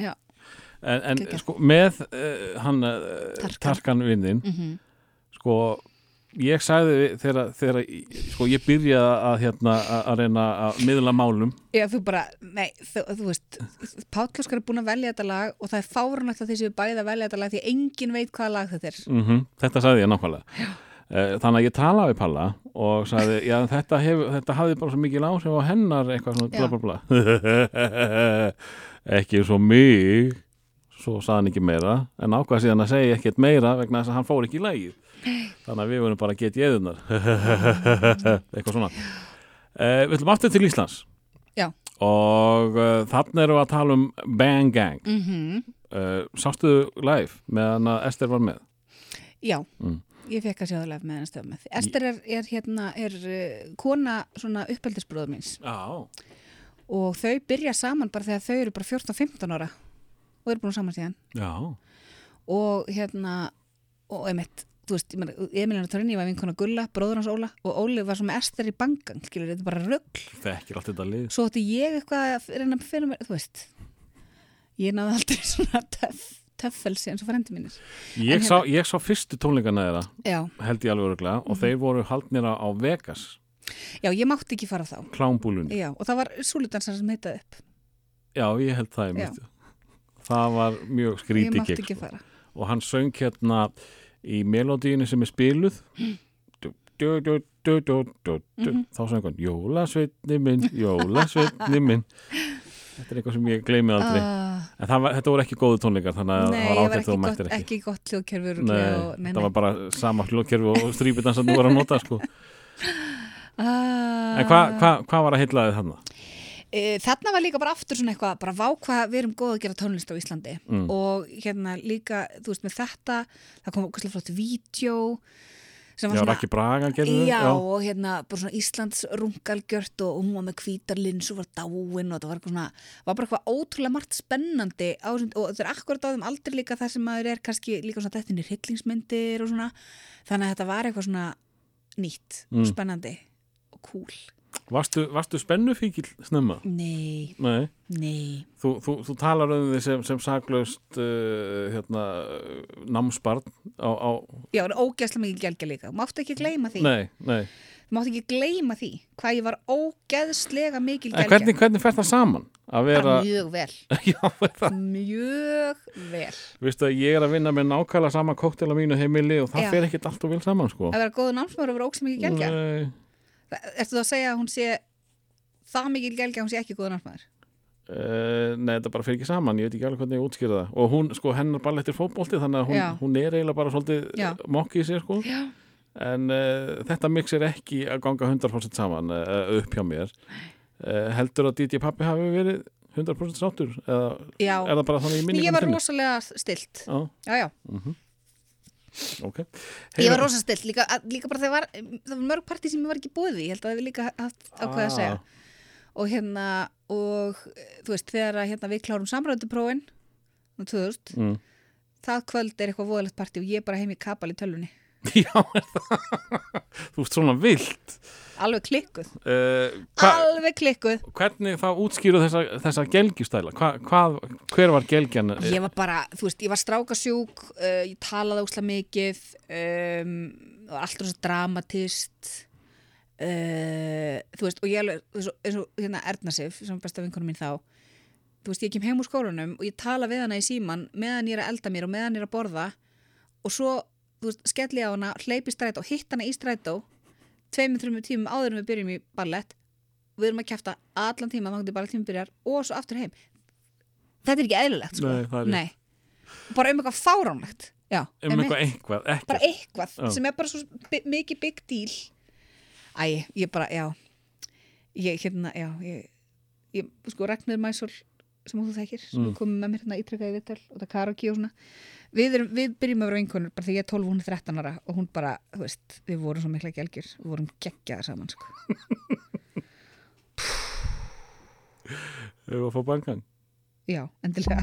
En, en sko, með uh, hann uh, Tarkan. Tarkan vinnin mm sko, ég sagði þegar, þegar sko, ég byrjaði að hérna að reyna að miðla málum. Já, þú bara, nei, þú, þú veist Páll Óskar er búin að velja þetta lag og það er fárunægt að þessi bæði að velja þetta lag því enginn veit hvaða lag þetta er. Mm þetta sagði ég nákvæmlega. Eh, þannig að ég talaði við Palla og sagði, já þetta, hef, þetta hafði bara svo mikið áhrif á hennar eitthvað svona bla bla bla. Ekki svo mig svo sagði hann ekki meira en ákvað síðan að segja ekkert meira vegna þess að hann fór ekki í lagið. Þannig að við vorum bara að geta í eðunar eitthvað svona. Uh, Við ætlum aftur til Íslands. Já. og uh, þannig erum við að tala um Bang Gang. Mm uh, Sástu live meðan að Ester var með? Já, Mm. ég fekk að sjá það með hennar stöðum með. Ester er, er hérna, er kona svona Já. Og þau byrja saman bara þegar þau eru bara 14-15 ára og eru búin saman síðan Já, og hérna og emitt, ég Emilina Torrini var vinkona Gulla, bróður hans Óla og Óli var svo með Ester í bangang, skilur, þetta er bara rögl þekkir allt þetta lið svo ætti ég eitthvað að reyna að finna mér, þú veist ég náði aldrei svona töff töffelsi eins og frendi mínir. Ég, sá, ég sá fyrstu tónleikana þeirra Já, held ég alveg öruglega og þeir voru haldnir á Vegas já, ég mátti ekki fara þá. Já, og það var súludansar sem heitaði upp. Já, ég held það Já. einmitt. Það var mjög Ég skrítið mátti gig, ekki sko. fara. og hann söng hérna í melodíinu sem er spiluð. Mhm. þá söng hann Jólasveitni minn, Jólasveitni minn Þetta er eitthvað sem ég gleymi aldrei Uh, En það var, þetta voru ekki góðu tónleikar þannig að það ég var ekki þú mættir ekki, ekki gott hljóðkerfur. Þetta var bara sama hljóðkerfi og strípidansa þú var að nota sko. Uh, En hvað hva, hva var að heitlaði þarna? E, þarna var líka bara aftur svona eitthvað, bara vá hvað við erum góð að gera tónlist á Íslandi Mm. og hérna líka, þú veist, með þetta það kom okkur flott vídeo sem var Já, Raki Braga gerði Já, þau? og hérna bara svona Íslands rungalgjört og, hún var með hvítarlins og var dáin og það var svona, var bara eitthvað ótrúlega margt spennandi á, og þetta er akkurat á þeim aldrei líka það sem maður er kannski líka svona þetta er hryllingsmyndir og svona þannig að þetta var eitthvað svona nýtt og Mm. spennandi og cool Varstu, varstu spennufíkil snemma? Nei, Nei nei Þú, þú, þú talar um því sem, sem saklaust uh, hérna, námsbarn á, á Já, það er ógeðslega mikið gelgja líka. Máttu ekki gleyma því. Nei, nei Máttu ekki gleyma því. Hvað ég var ógeðslega mikið En gelgja. hvernig, hvernig fer það saman? Vera, Bara mjög vel. já, það Mjög vel. Vistu að ég er að vinna með nákvæmlega sama kóktela mínu heimili og það Já. fer ekkit allt og vel saman sko Að vera góðu námsmaður og vera ógeðslega mikið gelgja. Ertu þú að segja að hún sé það mikið gelgja að hún sé ekki góðu námsmaður? uh, nei, þetta bara fer ekki saman Ég veit ekki alveg hvernig ég útskýra það Og hún, sko, hennar bara eftir fótbolti Þannig að hún, hún er eiginlega bara svolítið Já. mokki í sér sko Já. En uh, þetta mix er ekki að ganga 100% saman uh, upp hjá mér Heldur að DJ Pappi hafi verið 100% sáttur? Eða Já. er það bara þannig í minningunum Ég var rosalega stilt. Já, Já, já. Ok Ég var rosalega stilt. Líka, líka bara þegar það var mörg partí sem ég var ekki búið í. Ég held að það við líka haft ákveð að segja. og hérna og þú veist þegar hérna við klárum samræðuprófin 2000 mm. það kvöld er eitthvað voðalegt partí og ég er bara heim í kapal í tölvunni Já, Þú ert svona vilt alveg klikkuð, uh, hva, alveg klikkuð Hvernig þá útskýru þessa, þessa gelgjustæla? Hva, hvað, hver var gelgjan? ég var bara, þú veist, ég var strákasjúk uh, ég talaði óslega mikið um, var alltaf svo dramatist uh, þú veist, og ég alveg eins og, eins og hérna Erna Sif, sem besta vinkonum mín þá þú veist, ég kem heim úr skólanum og ég tala við hana í síman meðan ég er að elda mér og meðan ég er að borða og svo, þú veist, skelli ég á hana hleypi strætó, hitt hana í strætó tveimur, þreimur tímum áður en við byrjum í ballett við erum að kæfta allan tíma þá getur ballettímum byrjar og svo aftur heim þetta er ekki eðlilegt sko. Nei, er. Nei. bara um eitthvað fáránlegt Já, Um eitthvað einhvað, ekkert bara eitthvað Já. sem er bara svo mikið big deal Æ, ég bara, já ég, hérna, já ég, ég sko, Ragnar Mæsól sem þú þekkir, sem Mm. komið með mér hérna ítrekkaði viðtal og það karaoke og svona við, erum, við byrjum að vera vinkonur bara þegar ég er 12 og hún er 13 ára og hún bara, þú veist, við vorum svo mikla gelgjur við vorum geggjaðar saman, sko Hefur að fá bangang já, endilega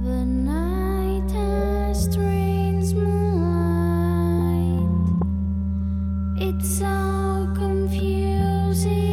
The night has strange moonlight. It's so confusing.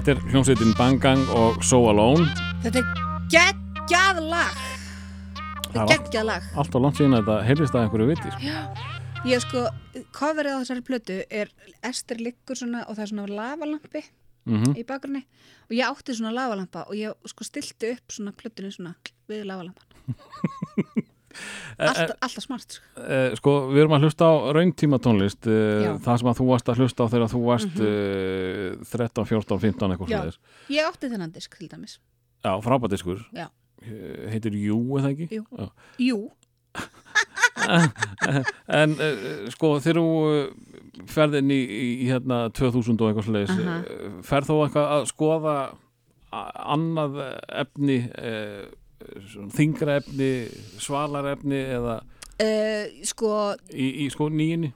Þetta er hljómsveitin Bangang og So Alone. Þetta er geggjað lag Þetta er geggjað lag allt á langt síðan að þetta heyrðist að einhverju viti. Sko. Ég sko, coverið á þessari plötu er Ester liggur svona og það er svona lavalampi Mm í bakgrunni og ég átti svona lavalampa og ég sko stilti upp svona plötunni svona við lavalampan alltaf, alltaf smart sko. Eh, sko, við erum að hlusta á rauntíma tónlist, Já. uh, það sem að þú varst að hlusta á þegar þú varst uh, 13, 14, 15 eitthvað svoleiðis. Ég átti þennan disk til dæmis Já, frábærdiskur. Heitir Jú, eða ekki? Jú. Jú, En sko, þegar þú ferð inn í, í, hérna 2000 og eitthvað Aha. uh, ferð þú eitthvað að skoða annað efni, uh, þingra efni, svalar efni eða uh, sko í, í sko nýjunni?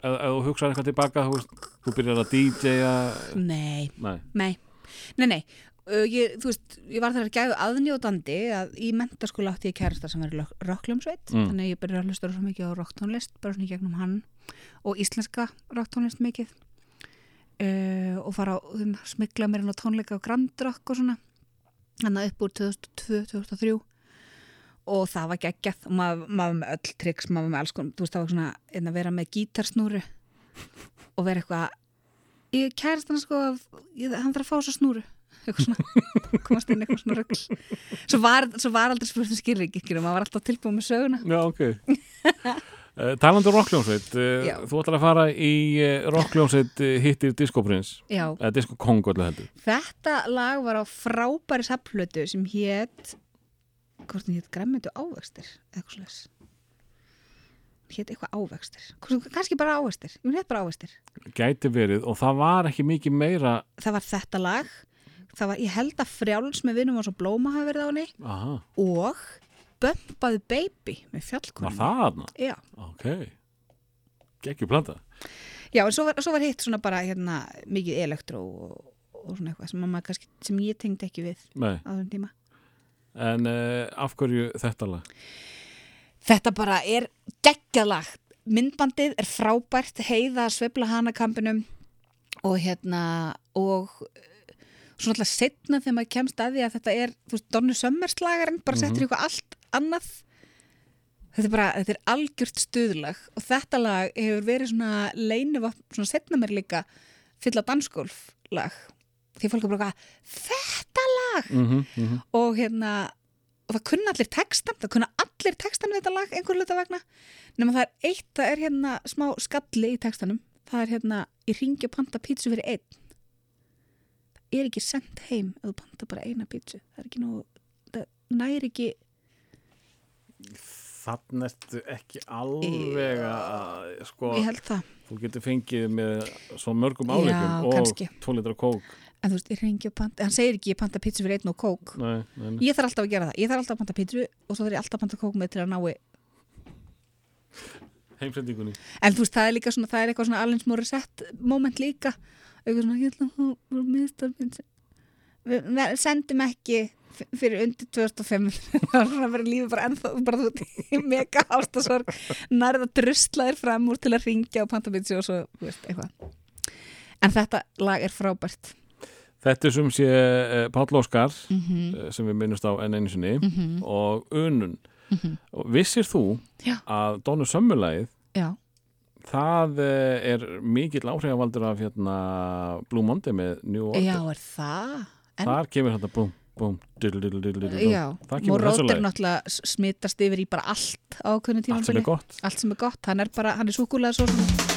Ef, þú hugsaðir eitthvað tilbaka, þú, þú byrjar að DJ-a, Nei, nei, nei, nei, nei. Uh, ég, þú veist, ég var þar að gæðu aðnjóðandi að í mentaskóla átti ég kærasta sem í rockljómsveit Mm. þannig að ég byrjaði að hlusta svo mikið á rocktónlist bara svona í gegnum hann og íslenska rocktónlist mikið uh, og fara á hérna, smikla mér inn á tónleika á Grand Rock og svona þannig upp úr 2002-2003 og það var geggjað. Og maður, maður með öll triks, maður með alls konar þú veist það var svona einn að vera með gítarsnúru og vera eitthvað ég kærast hann sko að ég, hann þarf að fá svo snúru. Svona, komast inn eitthvað svona rögl svo var, svo var aldrei spurt skilríkir og maður var alltaf tilbúið með söguna. Já, ok. Uh, talandi um rockljónsveit, uh, Já. þú ætlar að fara í rockljónsveit uh, hittir Disco Prince, já, eða Disco Kong öllu heldur. þetta lag var á frábæri sapplötu sem hétt hvort hún hétt græmmetu ávextir eitthvað slags hétt eitthvað Hvort- kannski bara ávextir, hún hétt bara ávextir. Gæti verið og það var ekki mikið meira, það var þetta lag. Það var, ég held að frjáls með vinum og svo blóma hafi verið á henni. Aha, og Bömpaði Baby með var fjallkonum það aðna? Já, Ok, geggjur planta. já en svo var, svo var hitt svona bara hérna, mikið elektró og, og svona eitthvað sem, kannski, sem ég tengdi ekki við Nei, á þessum tíma. En uh, af hverju þetta lag? Þetta bara er geggjað lag. Myndbandið er frábært heiða að svepla hana kampinum og hérna og eh, svona alltaf setna þegar maður kemst að því að þetta er, þú veist, Donny Summers lagarinn bara settur eitthvað allt annað. Þetta er bara, þetta er algjört stuðlag og þetta lag hefur verið svona leinu, svona setna mér líka fylla dansgólf lag því fólk er bara þetta lag! Mm -hmm, og hérna og það kunna allir textan, það kunna allir textan við þetta lag einhver hluta vegna. Nema það er eitt, það er hérna smá skalli í textanum, það er hérna í ringi og panta pítsu fyrir einn. Það er ekki sendt heim ef þú panta bara eina pítsu. Það er ekki nú, það næri ekki Þannig ertu ekki alveg að, sko, ég held það, þú getur fengið með svo mörgum áleikum og kannski. tvo litra kók. en þú veist, ég ringi og panta hann segir ekki ég panta pítsu fyrir einn og kók Nei, nei, nei. ég þarf alltaf að gera það, ég þarf alltaf að panta pítsu og svo þarf ég alltaf að panta kók með til að nái Heimsendingunni. En þú veist, það er líka svona, það er eitthvað svona Alanis Morissette moment líka eitthvað svona, ég ætla að við sendum ekki fyrir undir 2005 það er svona verið lífið bara ennþá bara þú ert í mega ástasorg nærða druslaðir fram úr til að ringja á pantabitsi og svo, þú veist, eitthvað en þetta lag er frábært Þetta er sem sé uh, Páll Óskar mm -hmm. sem við minnumst á enn einu sinni Mhm. og Unun. Og vissir þú Já. að Dónu Sömmulægið Já, það uh, er mikill áhrifavaldur af hérna Blue Monday með New Order. já, er það en, Þar kemur þetta búm, búm, diddle, diddle, diddle, diddle, Já, Morótt er náttúrulega s- smitast yfir í bara allt á ákveðinu tíma Allt sem er gott. allt sem er gott, hann er bara, hann er súkulega svo svona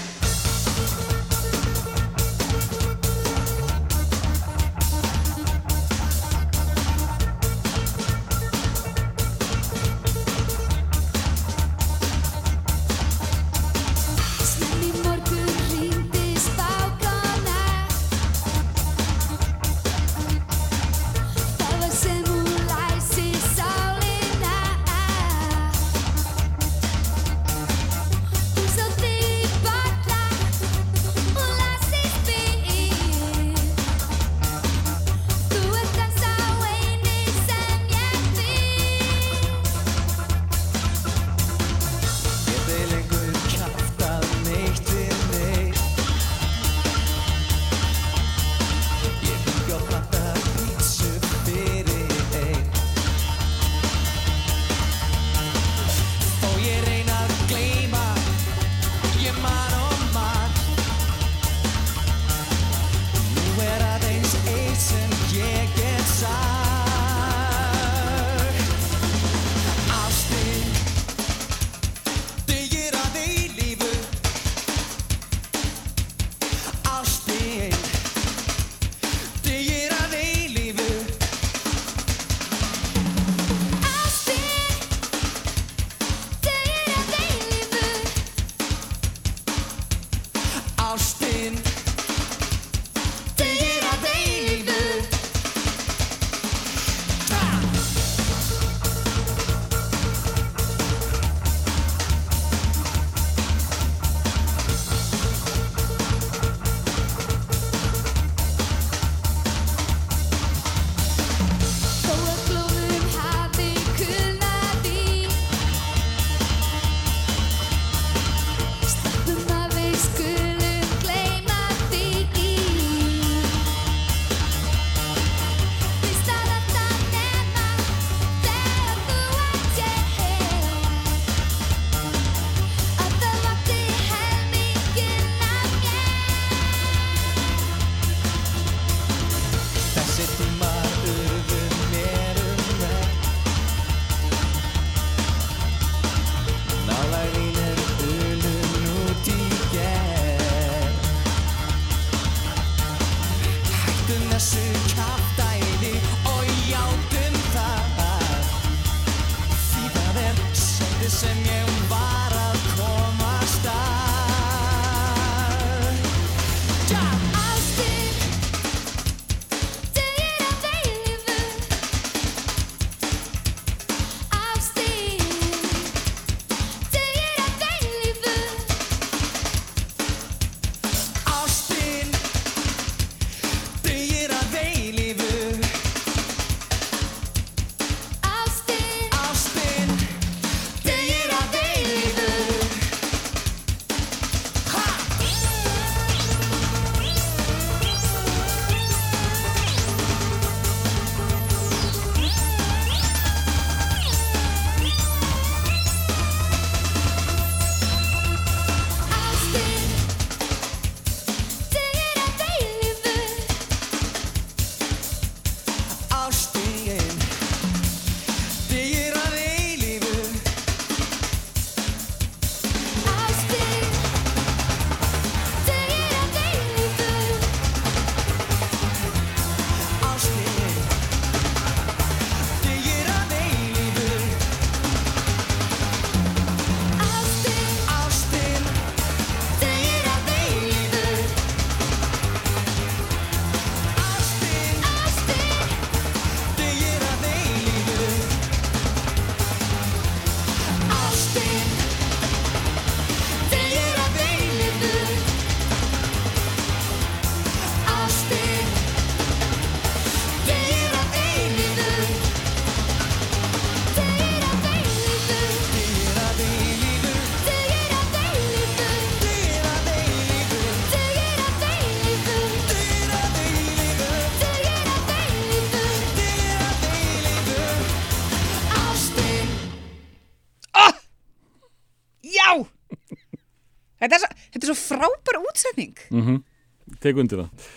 tek undir það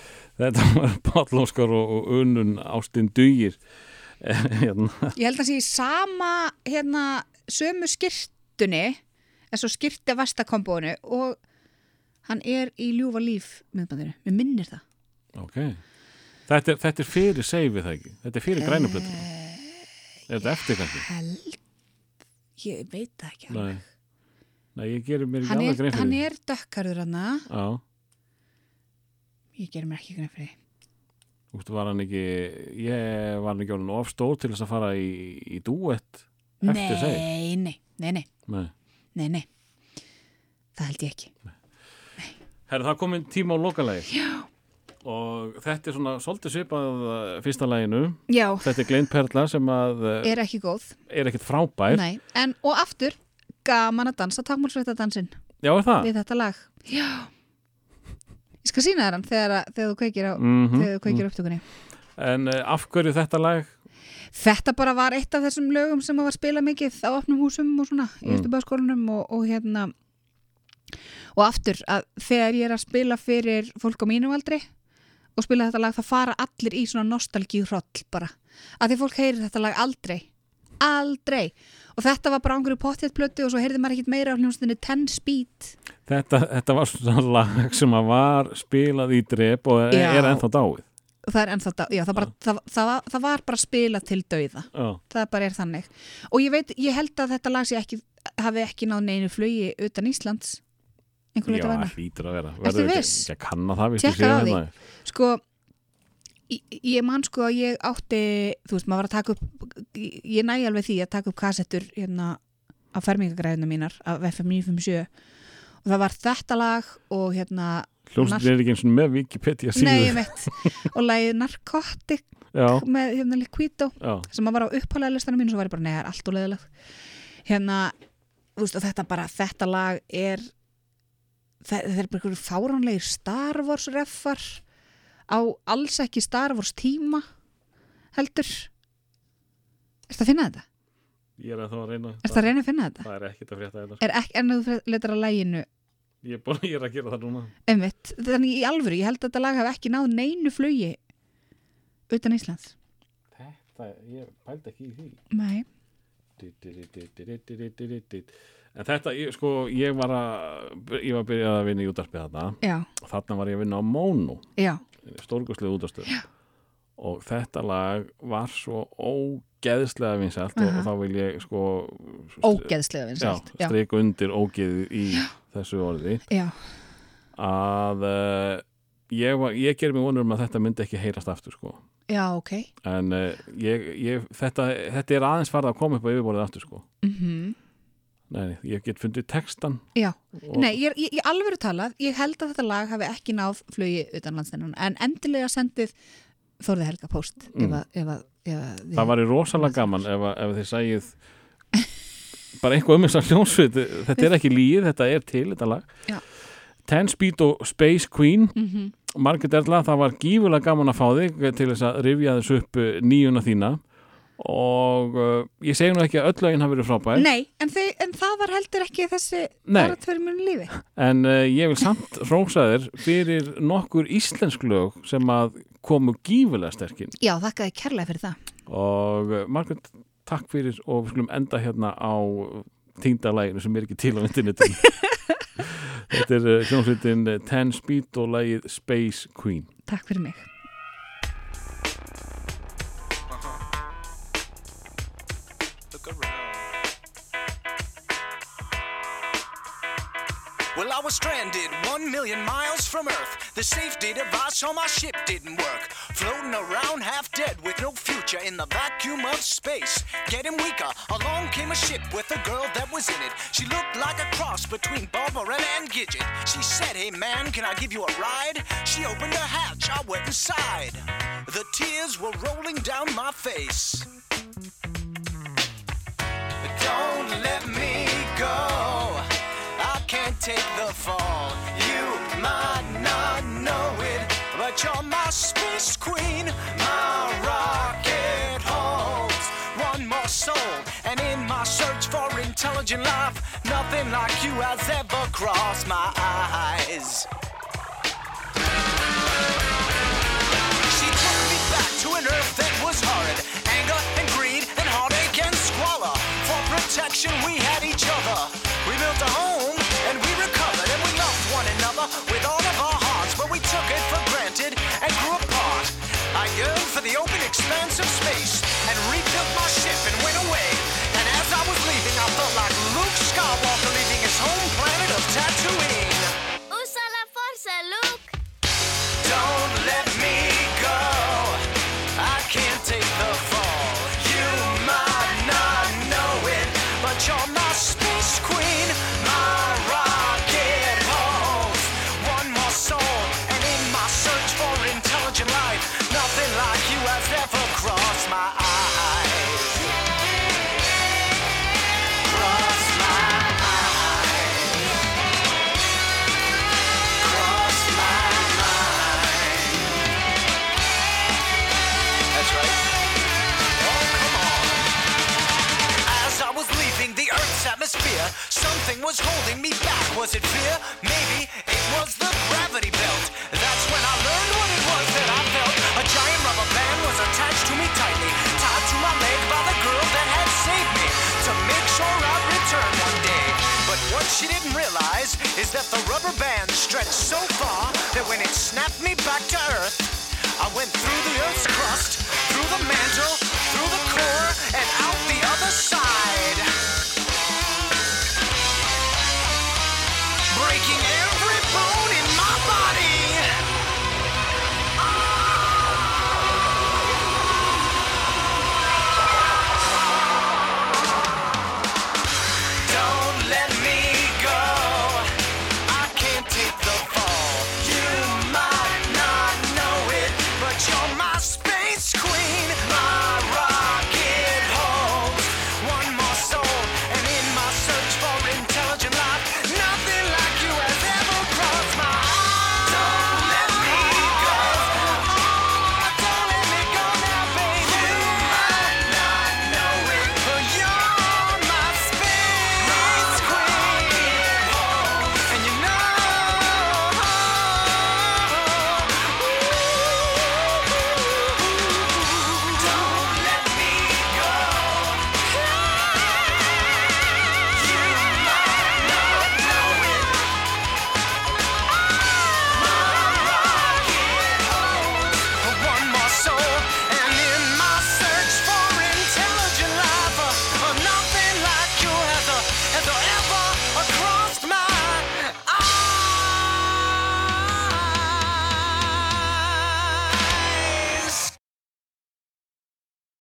þetta var Páll Óskar og, og unnun Ástin Dugir hérna, Ég held að sé í sama, hérna, sömu skirtunni, en svo skirti vastakombónu og hann er í ljúfa líf myndbandinu. Mér minnir það. ok þetta er, þetta er fyrir seifið það ekki þetta er fyrir grænuplötu er þetta eftir kannski? Ég veit það ekki. alveg. Nei. Nei, ég gerir mér ekki Hann alveg grein fyrir hann því. er dökkarður hann, ég gerir mér ekki grein fyrir því. veist, var hann ekki ég var hann ekki orðin of stór til þess að fara í, í dúett eftir seif Nei, nei, nei, nei, Nei. nei, nei. Það held ég ekki. Herra, það er komin tíma á lokalagi Já Og þetta er svona svolítið svipað fyrsta laginu Já, Þetta er Glein Perla sem að uh, er ekki góð. er ekkit frábær Nei, en og aftur, gaman að dansa er það? við þetta lag. Já. Ég skal sína þér hann þegar, þegar þú kveikir á, Mm þegar þú kveikir á upptökunni. En uh, af hverju þetta lag? Þetta bara var eitt af þessum lögum sem var spilað mikið á opnum húsum og svona í Mm. Östubæðskólanum og, og hérna og aftur að þegar ég er að spila fyrir fólk á mínum aldri og spila þetta lag það fara allir í svona nostalgíu hroll bara að því fólk heyrir þetta lag aldrei aldrei. Og þetta var bara ángur í pottjættplötu og svo heyrði maður ekkit meira á hljómsdunni 10 speed. Þetta, þetta var svona lag sem að var spilað í drep og er, Já. er ennþá dáið. Það er ennþá, da- já, það, bara, það, það, var, það var bara spilað til dauða. Já, það bara er þannig. Og ég veit, ég held að þetta lag ekki hafi ekki náð neinu flugi utan Íslands. Einhver Já leita verna hlýtur að vera. Ekki- viss? Ekki að kanna það, Tékkaðu á því. hérna. sko ég, man sko að ég átti þú veist, maður var að taka upp ég ég næ alveg því að taka upp kassettur hérna á fermingagræðuna mínar af FM 957 og það var þetta lag og hérna Hljómsveitin er ekki eins og með Wikipedia síðu. Nei, ég veit og lagið Narcotic Já, með hérna Liquido já, sem að var á upphálega listanum mín og svo var ég bara, er allt og leðilegt hérna, þú veist, og þetta bara þetta lag er það, það er bara einhverju fáránlegir Star Wars reffar á alls ekki Star Wars tíma heldur. Er það að finna þetta? ég er að þá að reyna Er það. að reyna að finna þetta? Það er ekkit að frétta þetta Er ekki en þú letar að læginu. Ég er, bara, ég er að gera það núna. Einmitt, þannig í alvöru, ég held að þetta lag hafi ekki náð neinu flugi utan Íslands. Þetta, ég pældi ekki í því. Nei, En þetta, ég, sko, ég var að ég var að byrja að vinna í útarpið þarna. Já, þarna var ég að vinna á Mónu já, stórgustlega útastöð og þetta lag var svo ógeðslega vinsælt og, Aha. og þá vil ég sko ógeðslega já, vinsælt já, streika undir ógeðið í þessu orði. Já, að uh, ég, var, ég ger mig vonur um að þetta myndi ekki heyrast aftur sko. Já, ok. En uh, ég, ég, þetta, þetta er aðeins farið að koma upp á yfirborðið aftur sko. Mhm. Nei, nei, ég get fundið textan Já, nei, ég, ég, ég alveg talað, ég held að þetta lag hafi ekki náð flugi utan landstæðan en endilega sendið Þórði Helga post ef Mm. að, ef að, ef að við, það var í rosalega gaman ef, að- ef þið sægið bara eitthvað um þess að hljónsveit þetta er ekki líð, þetta er til þetta lag. Já. Ten Speed og Space Queen. Mm Margit Erla, það var gífulega gaman að fá þig til þess að rifja þess upp eh, nýjuna þína og uh, ég segi nú ekki að öll lögin hafi verið frábær. Nei, en, þau, en það var heldur ekki þessi tveir mjög lífi. En uh, ég vil samt rósa þér fyrir nokkur íslensk lög sem að komu gífulega sterkinn Já, þakkaði kærlega fyrir það. Og uh, Margrit, takk fyrir og við skulum enda hérna á týndalæginu sem er ekki til á internetinu. Þetta er uh, hljómsveitin Ten Speed og lægið Space Queen. Takk fyrir mig was stranded one million miles from Earth. The safety device on my ship didn't work. Floating around half dead with no future in the vacuum of space. Getting weaker, along came a ship with a girl that was in it. She looked like a cross between Barbara and Gidget. She said, Hey man, can I give you a ride? She opened the hatch, I went inside. The tears were rolling down my face. Don't let me go. Can't take the fall. You might not know it, but you're my space queen. My rocket holds one more soul, and in my search for intelligent life, Nothing like you has ever crossed my eyes. She took me back to an earth that was horrid. Anger and greed and heartache and squalor. For protection, we had each other. The open expanse of space was holding me back. Was it fear? Maybe it was the gravity belt. That's when I learned what it was that I felt. A giant rubber band was attached to me tightly, tied to my leg by the girl that had saved me to make sure I'd return one day. But what she didn't realize is that the rubber band stretched so far that when it snapped me back to Earth, I went through the Earth's crust